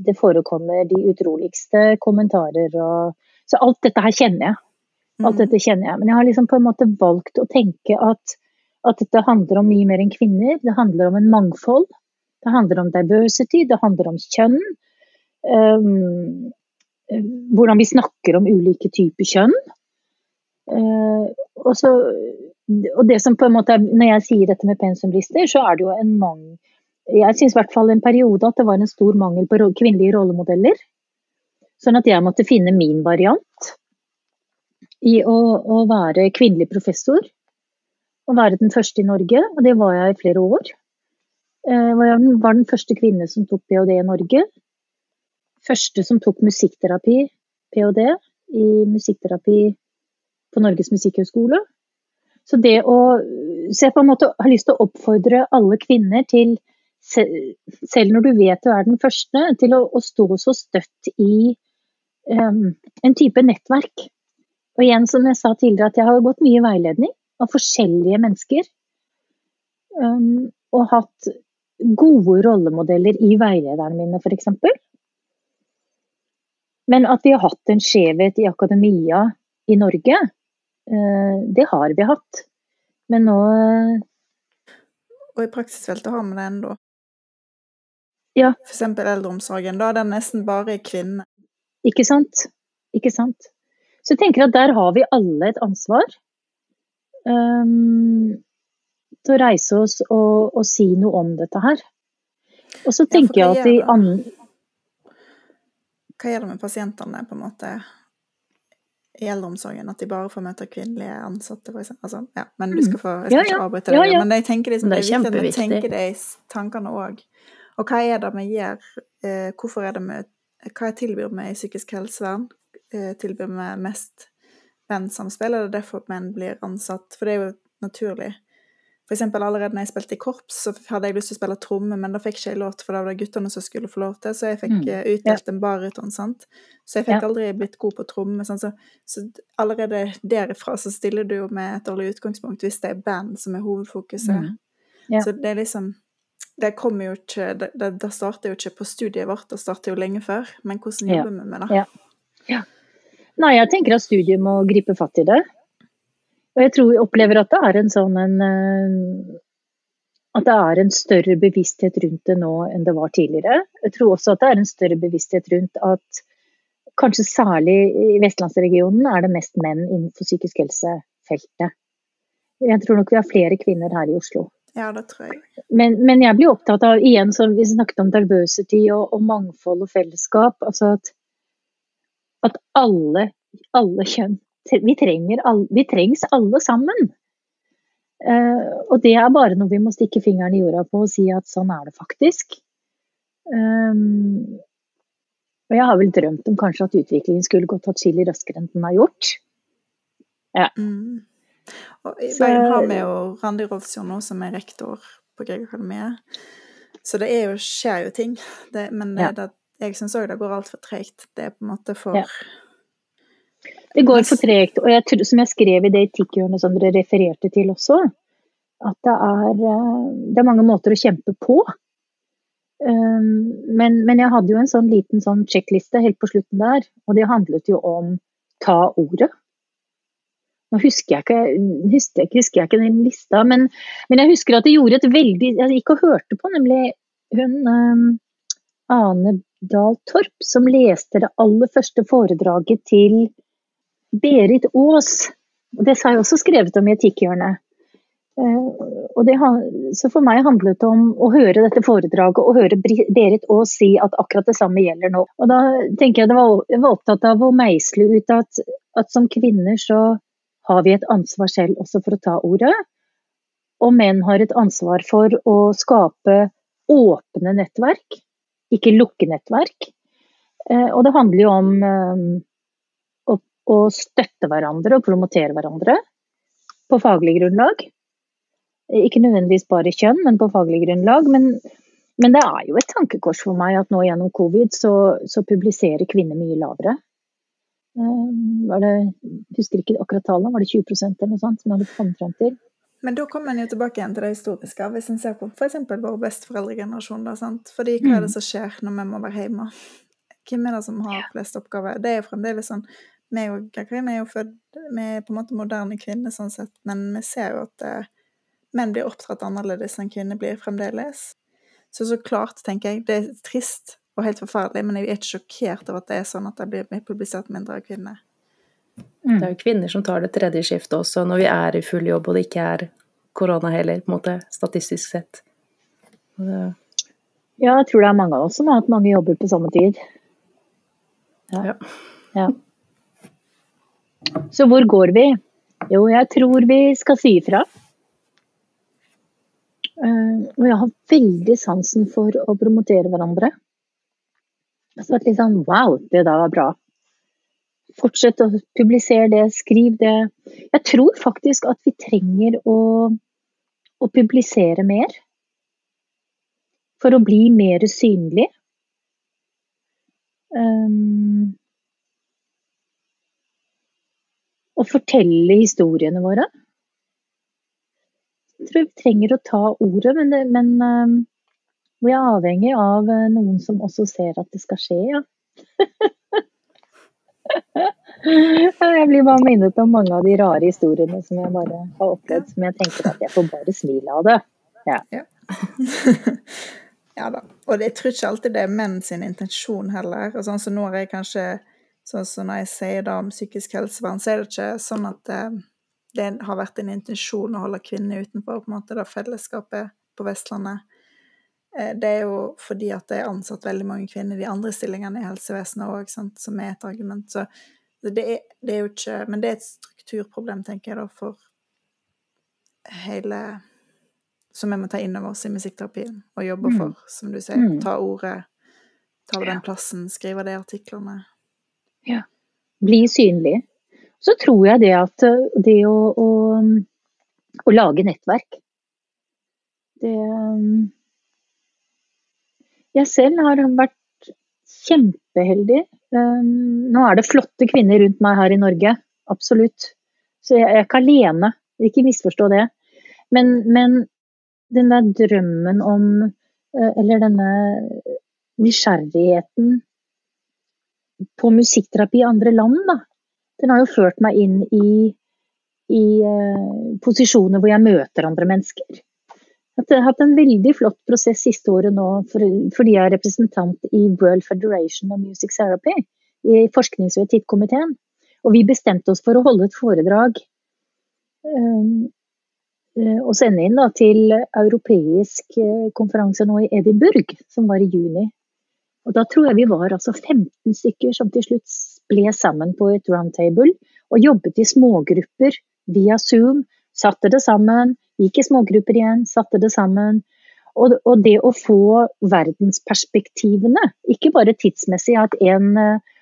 Speaker 2: det forekommer de utroligste kommentarer og Så alt dette her kjenner jeg. Alt
Speaker 3: Mm.
Speaker 2: dette kjenner jeg. Men jeg har liksom på en måte valgt å tenke at, at dette handler om mye mer enn kvinner. Det handler om en mangfold. Det handler om diversity, det handler om kjønn. Um, hvordan vi snakker om ulike typer kjønn. Uh, og, så, og det som på en måte er, Når jeg sier dette med pensumlister, så er det jo en mangel Jeg syns i hvert fall en periode at det var en stor mangel på kvinnelige rollemodeller. Sånn at jeg måtte finne min variant i å, å være kvinnelig professor. Og være den første i Norge, og det var jeg i flere år. Eh, jeg var den første kvinne som tok ph.d. i Norge. Første som tok musikkterapi, ph.d. i musikkterapi på Norges musikkhøgskole. Så det å jeg på en måte har lyst til å oppfordre alle kvinner til, selv når du vet du er den første, til å, å stå så støtt i em, en type nettverk. Og igjen, som jeg sa tidligere, at jeg har gått mye veiledning av forskjellige mennesker. Um, og hatt gode rollemodeller i veilederne mine, f.eks. Men at vi har hatt en skjevhet i akademia i Norge, uh, det har vi hatt. Men nå eh,
Speaker 3: Og i praksisfeltet har vi det ennå.
Speaker 2: Ja.
Speaker 3: Eksempel eldreomsorgen. Da er det nesten bare kvinner.
Speaker 2: Ikke sant? Ikke sant? Så jeg tenker at der har vi alle et ansvar. um, til å reise oss og, og si noe om dette her. Og så tenker
Speaker 3: ja,
Speaker 2: jeg at i andre...
Speaker 3: Hva gjør det med pasientene, på en måte, i eldreomsorgen? At de bare får møte kvinnelige ansatte, for eksempel? Altså, ja, men du skal få Jeg skal.
Speaker 2: Ja,
Speaker 3: ikke avbryte deg, men jeg tenker liksom,
Speaker 1: Det
Speaker 3: det
Speaker 1: er
Speaker 3: er viktig at
Speaker 1: kjempeviktig.
Speaker 3: tenker det i tankene òg. Og hva er det vi gjør? Eh, hvorfor er det vi Hva jeg tilbyr meg i psykisk helsevern? Eh, tilbyr meg mest vennsamspill, er det derfor menn blir ansatt? For det er jo naturlig. For eksempel allerede når jeg spilte i korps, så hadde jeg lyst til å spille tromme, men da fikk ikke jeg lov til, for da var det guttene som skulle få lov til, så jeg fikk
Speaker 2: Mm,
Speaker 3: eh, utdelt en baryton, sant. Så jeg fikk
Speaker 2: Ja.
Speaker 3: aldri blitt god på tromme. Sånn, så, så allerede derifra så stiller du jo med et dårlig utgangspunkt hvis det er band som er hovedfokuset.
Speaker 2: Mm, ja.
Speaker 3: Så det er liksom Det kommer jo ikke Det, det, det starter jo ikke på studiet vårt, det starter jo lenge før. Men hvordan jobber vi med det?
Speaker 2: Ja. Nei, jeg tenker at studiet må gripe fatt i det. Og jeg tror jeg opplever at det er en sånn en eh, At det er en større bevissthet rundt det nå enn det var tidligere. Jeg tror også at det er en større bevissthet rundt at kanskje særlig i vestlandsregionen er det mest menn innenfor psykisk helsefeltet. Jeg tror nok vi har flere kvinner her i Oslo.
Speaker 3: Ja, det tror jeg.
Speaker 2: Men, men jeg blir opptatt av, igjen som vi snakket om diversity og, og mangfold og fellesskap, altså at, at alle, alle kjønn Vi, trenger vi trengs alle sammen. Uh, og det er bare noe vi må stikke fingeren i jorda på og si at sånn er det faktisk. Um, og jeg har vel drømt om kanskje at utviklingen skulle gått atskillig raskere enn den har gjort. Ja.
Speaker 3: Mm. Og I Bergen har vi jo Randi Rolfsjord nå, som er rektor på Griegakademiet. Så det jo, skjer jo ting. Det, men det,
Speaker 2: Ja.
Speaker 3: det, jeg syns òg det går altfor tregt. Det er på en måte for
Speaker 2: Ja. Det går for tregt. Og jeg, tror- som jeg skrev i det etikkhjørnet som dere refererte til også, at det er, det er mange måter å kjempe på. Men, men, jeg hadde jo en sånn liten sånn sjekkliste helt på slutten der, og det handlet jo om ta ordet. Nå husker jeg ikke, husker, husker jeg ikke den lista, men, men, jeg husker at det gjorde et veldig Jeg gikk og hørte på nemlig hun um, Ane Dahl Torp, som leste det aller første foredraget til Berit Aas. Det har jeg også skrevet om i Etikkhjørnet. Og det, så for meg handlet det om å høre dette foredraget og høre Berit Aas si at akkurat det samme gjelder nå. Og da tenker jeg det var, jeg var opptatt av å meisle ut at, at som kvinner så har vi et ansvar selv også for å ta ordet. Og menn har et ansvar for å skape åpne nettverk, ikke lukke nettverk. Eh, og det handler jo om eh, å, støtte hverandre og promotere hverandre på faglig grunnlag. Ikke nødvendigvis bare kjønn, men på faglig grunnlag. Men, men, det er jo et tankekors for meg at nå gjennom covid så, så publiserer kvinner mye lavere. Eh, var det, husker ikke akkurat tallet, var det 20 eller noe sånt som jeg hadde kommet frem til?
Speaker 3: Men da kommer en jo tilbake igjen til det historiske. Hvis en ser på f.eks. vår besteforeldregenerasjon. Da, sant? Fordi hva er det mm. som skjer når vi må være hjemme? Hvem er det som har flest oppgaver? Det er jo fremdeles sånn Vi og Karin er jo født Vi er på en måte moderne kvinner sånn sett, men vi ser jo at eh, menn blir oppdratt annerledes enn kvinner blir fremdeles. Så så klart, tenker jeg, det er trist og helt forferdelig, men jeg er ikke sjokkert over at det er sånn at det blir publisert mindre av kvinner.
Speaker 1: Mm. Det er jo kvinner som tar det tredje skiftet også, når vi er i full jobb og det ikke er korona heller, på en måte, statistisk sett.
Speaker 2: Det... Ja, jeg tror det er mange av oss som har hatt mange jobber på samme tid. Ja. ja. ja. Så hvor går vi? Jo, jeg tror vi skal si ifra. Uh, og jeg har veldig sansen for å promotere hverandre. Så litt sånn wow, det da var bra. Fortsett å publisere det, skriv det. Jeg tror faktisk at vi trenger å, å publisere mer. For å bli mer synlig. Um, og fortelle historiene våre. Jeg tror vi trenger å ta ordet, men, det, men um, vi er avhengig av eh, noen som også ser at det skal skje, (laughs) ja. jeg blir bare minnet om mange av de rare historiene som jeg bare har opplevd, som jeg tenker at jeg får bare smile av det. Ja.
Speaker 3: ja. (laughs) ja da. Og jeg tror ikke alltid det er menn sin intensjon heller. Og sånn som nå er jeg kanskje Sånn som når jeg sier da om psykisk helsevern, så er det ikke sånn at det, eh, det har vært en intensjon å holde kvinner utenfor på en måte da fellesskapet på Vestlandet. Eh, det er jo fordi at det er ansatt veldig mange kvinner i de andre stillingene i helsevesenet òg, som er et argument. Så det er, det er, jo ikke Men det er et strukturproblem, tenker jeg, da, for hele Som vi må ta inn over oss i musikkterapien og jobbe mm. for, som du sier. Mm. Ta ordet, ta den plassen, skrive de artiklene.
Speaker 2: Ja. Bli synlig. Så tror jeg det at eh, det å, å, å lage nettverk det jeg selv har vært kjempeheldig. Um, nå er det flotte kvinner rundt meg her i Norge, absolutt. Så jeg er ikke alene, ikke misforstå det. Men, men den der drømmen om, eh, eller denne nysgjerrigheten på musikkterapi i andre land, da. Den har jo ført meg inn i, i uh, posisjoner hvor jeg møter andre mennesker jeg har hatt en veldig flott prosess siste året nå fordi jeg er representant i World Federation of Music Therapy i forsknings- og etikkomiteen. Og vi bestemte oss for å holde et foredrag um, og sende inn da, til europeisk eh, konferanse nå i Edinburgh, som var i juni. Og da tror jeg vi var altså 15 stykker som til slutt ble sammen på et roundtable og jobbet i smågrupper via Zoom. Satte det sammen, Gikk i smågrupper igjen, satte det sammen. Og, og det å få verdensperspektivene, ikke bare tidsmessig at en uh,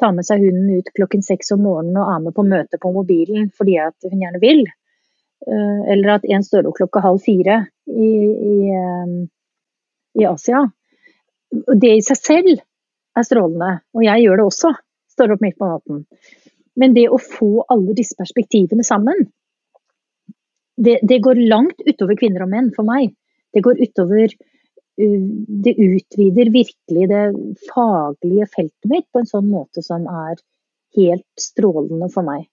Speaker 2: tar med seg hunden ut klokken seks om morgenen og er med på møte på mobilen fordi at hun gjerne vil. Uh, eller at en står opp klokka halv fire i, i, um, i Asia. Det i seg selv er strålende, og jeg gjør det også. Står opp midt på natten. Men det å få alle disse perspektivene sammen, det, det, går langt utover kvinner og menn for meg. Det går utover Det utvider virkelig det faglige feltet mitt på en sånn måte som er helt strålende for meg.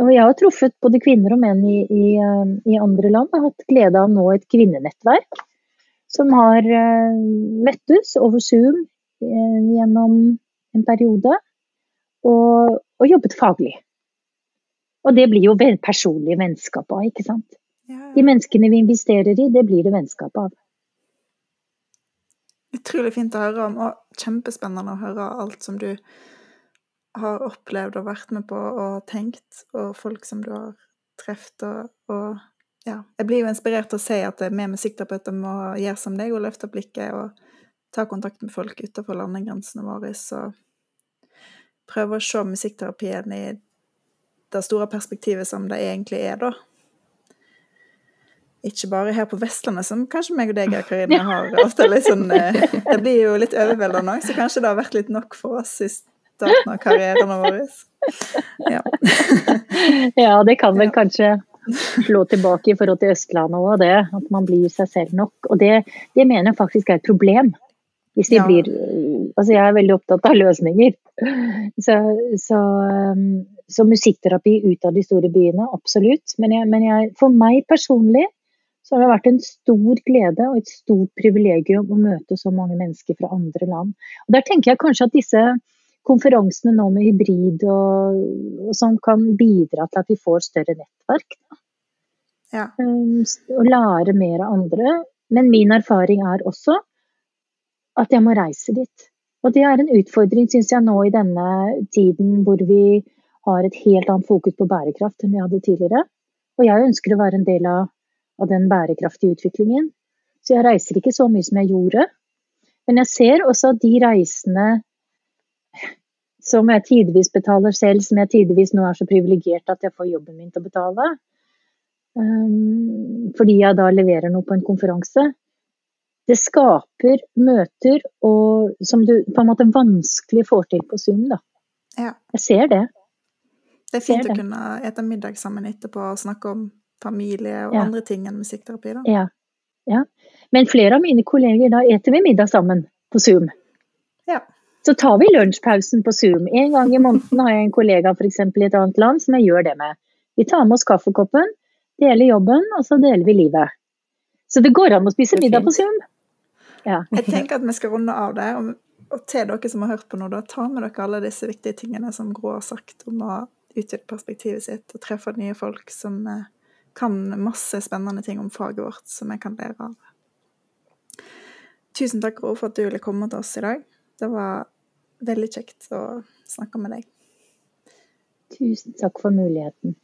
Speaker 2: Og jeg har truffet både kvinner og menn i, i, i andre land. Jeg har hatt glede av nå et kvinnenettverk som har møttes over Zoom gjennom en periode og, og jobbet faglig. Og det blir jo personlige vennskap av, ikke sant. De menneskene vi investerer i, det blir det vennskap av.
Speaker 3: Utrolig fint å høre om, og kjempespennende å høre alt som du har opplevd og vært med på og tenkt, og folk som du har truffet. Og, og, ja, jeg blir jo inspirert til å si at vi musikkterapeuter må gjøre som deg og løfte blikket og ta kontakt med folk utenfor landegrensene våre. og prøve å se musikkterapien i det store perspektivet som det egentlig er, da. Ikke bare her på Vestlandet, som kanskje meg og deg, Karine, (laughs) har ofte litt sånn eh, Det blir jo litt overveldende òg, så kanskje det har vært litt nok for oss i starten av karrieren vår.
Speaker 2: Ja. (laughs) ja, det kan vel kanskje slå tilbake i forhold til Østlandet òg, det. At man blir seg selv nok. Og det, det mener jeg faktisk er et problem. Hvis de ja. blir Altså, jeg er veldig opptatt av løsninger. Så, så, um, så musikkterapi ut av de store byene, absolutt. Men, jeg, men jeg, for meg personlig så har det vært en stor glede og et stort privilegium å møte så mange mennesker fra andre land. Og Der tenker jeg kanskje at disse konferansene nå med hybrid og, og sånn kan bidra til at vi får større nettverk.
Speaker 3: Ja.
Speaker 2: Um, og lære mer av andre. Men min erfaring er også at jeg må reise dit. Og det er en utfordring, syns jeg, nå i denne tiden hvor vi har et helt annet fokus på bærekraft enn vi hadde tidligere. Og jeg ønsker å være en del av, av den bærekraftige utviklingen. Så jeg reiser ikke så mye som jeg gjorde. Men jeg ser også at de reisende som jeg tidvis betaler selv, som jeg tidvis nå er så privilegert at jeg får jobben min til å betale, um, fordi jeg da leverer noe på en konferanse, det skaper møter og, som du på en måte vanskelig får til på Zoom. Da.
Speaker 3: Ja.
Speaker 2: Jeg ser det.
Speaker 3: Det er fint å kunne ete middag sammen etterpå og snakke om familie og ja. andre ting enn musikkterapi. Da.
Speaker 2: Ja. ja. Men flere av mine kolleger, da eter vi middag sammen på Zoom.
Speaker 3: Ja.
Speaker 2: Så tar vi lunsjpausen på Zoom. En gang i måneden har jeg en kollega for eksempel, i et annet land som jeg gjør det med. Vi tar med oss kaffekoppen, deler jobben, og så deler vi livet. Så det går an å spise middag på Zoom.
Speaker 3: Ja. Jeg tenker at vi skal runde av det. Og, til dere som har hørt på nå, da ta med dere alle disse viktige tingene som Gro har sagt om å utvide perspektivet sitt og treffe nye folk som eh, kan masse spennende ting om faget vårt som jeg kan lære av. Tusen takk, Gro, for at du ville komme til oss i dag. Det var veldig kjekt å snakke med deg.
Speaker 2: Tusen takk for muligheten.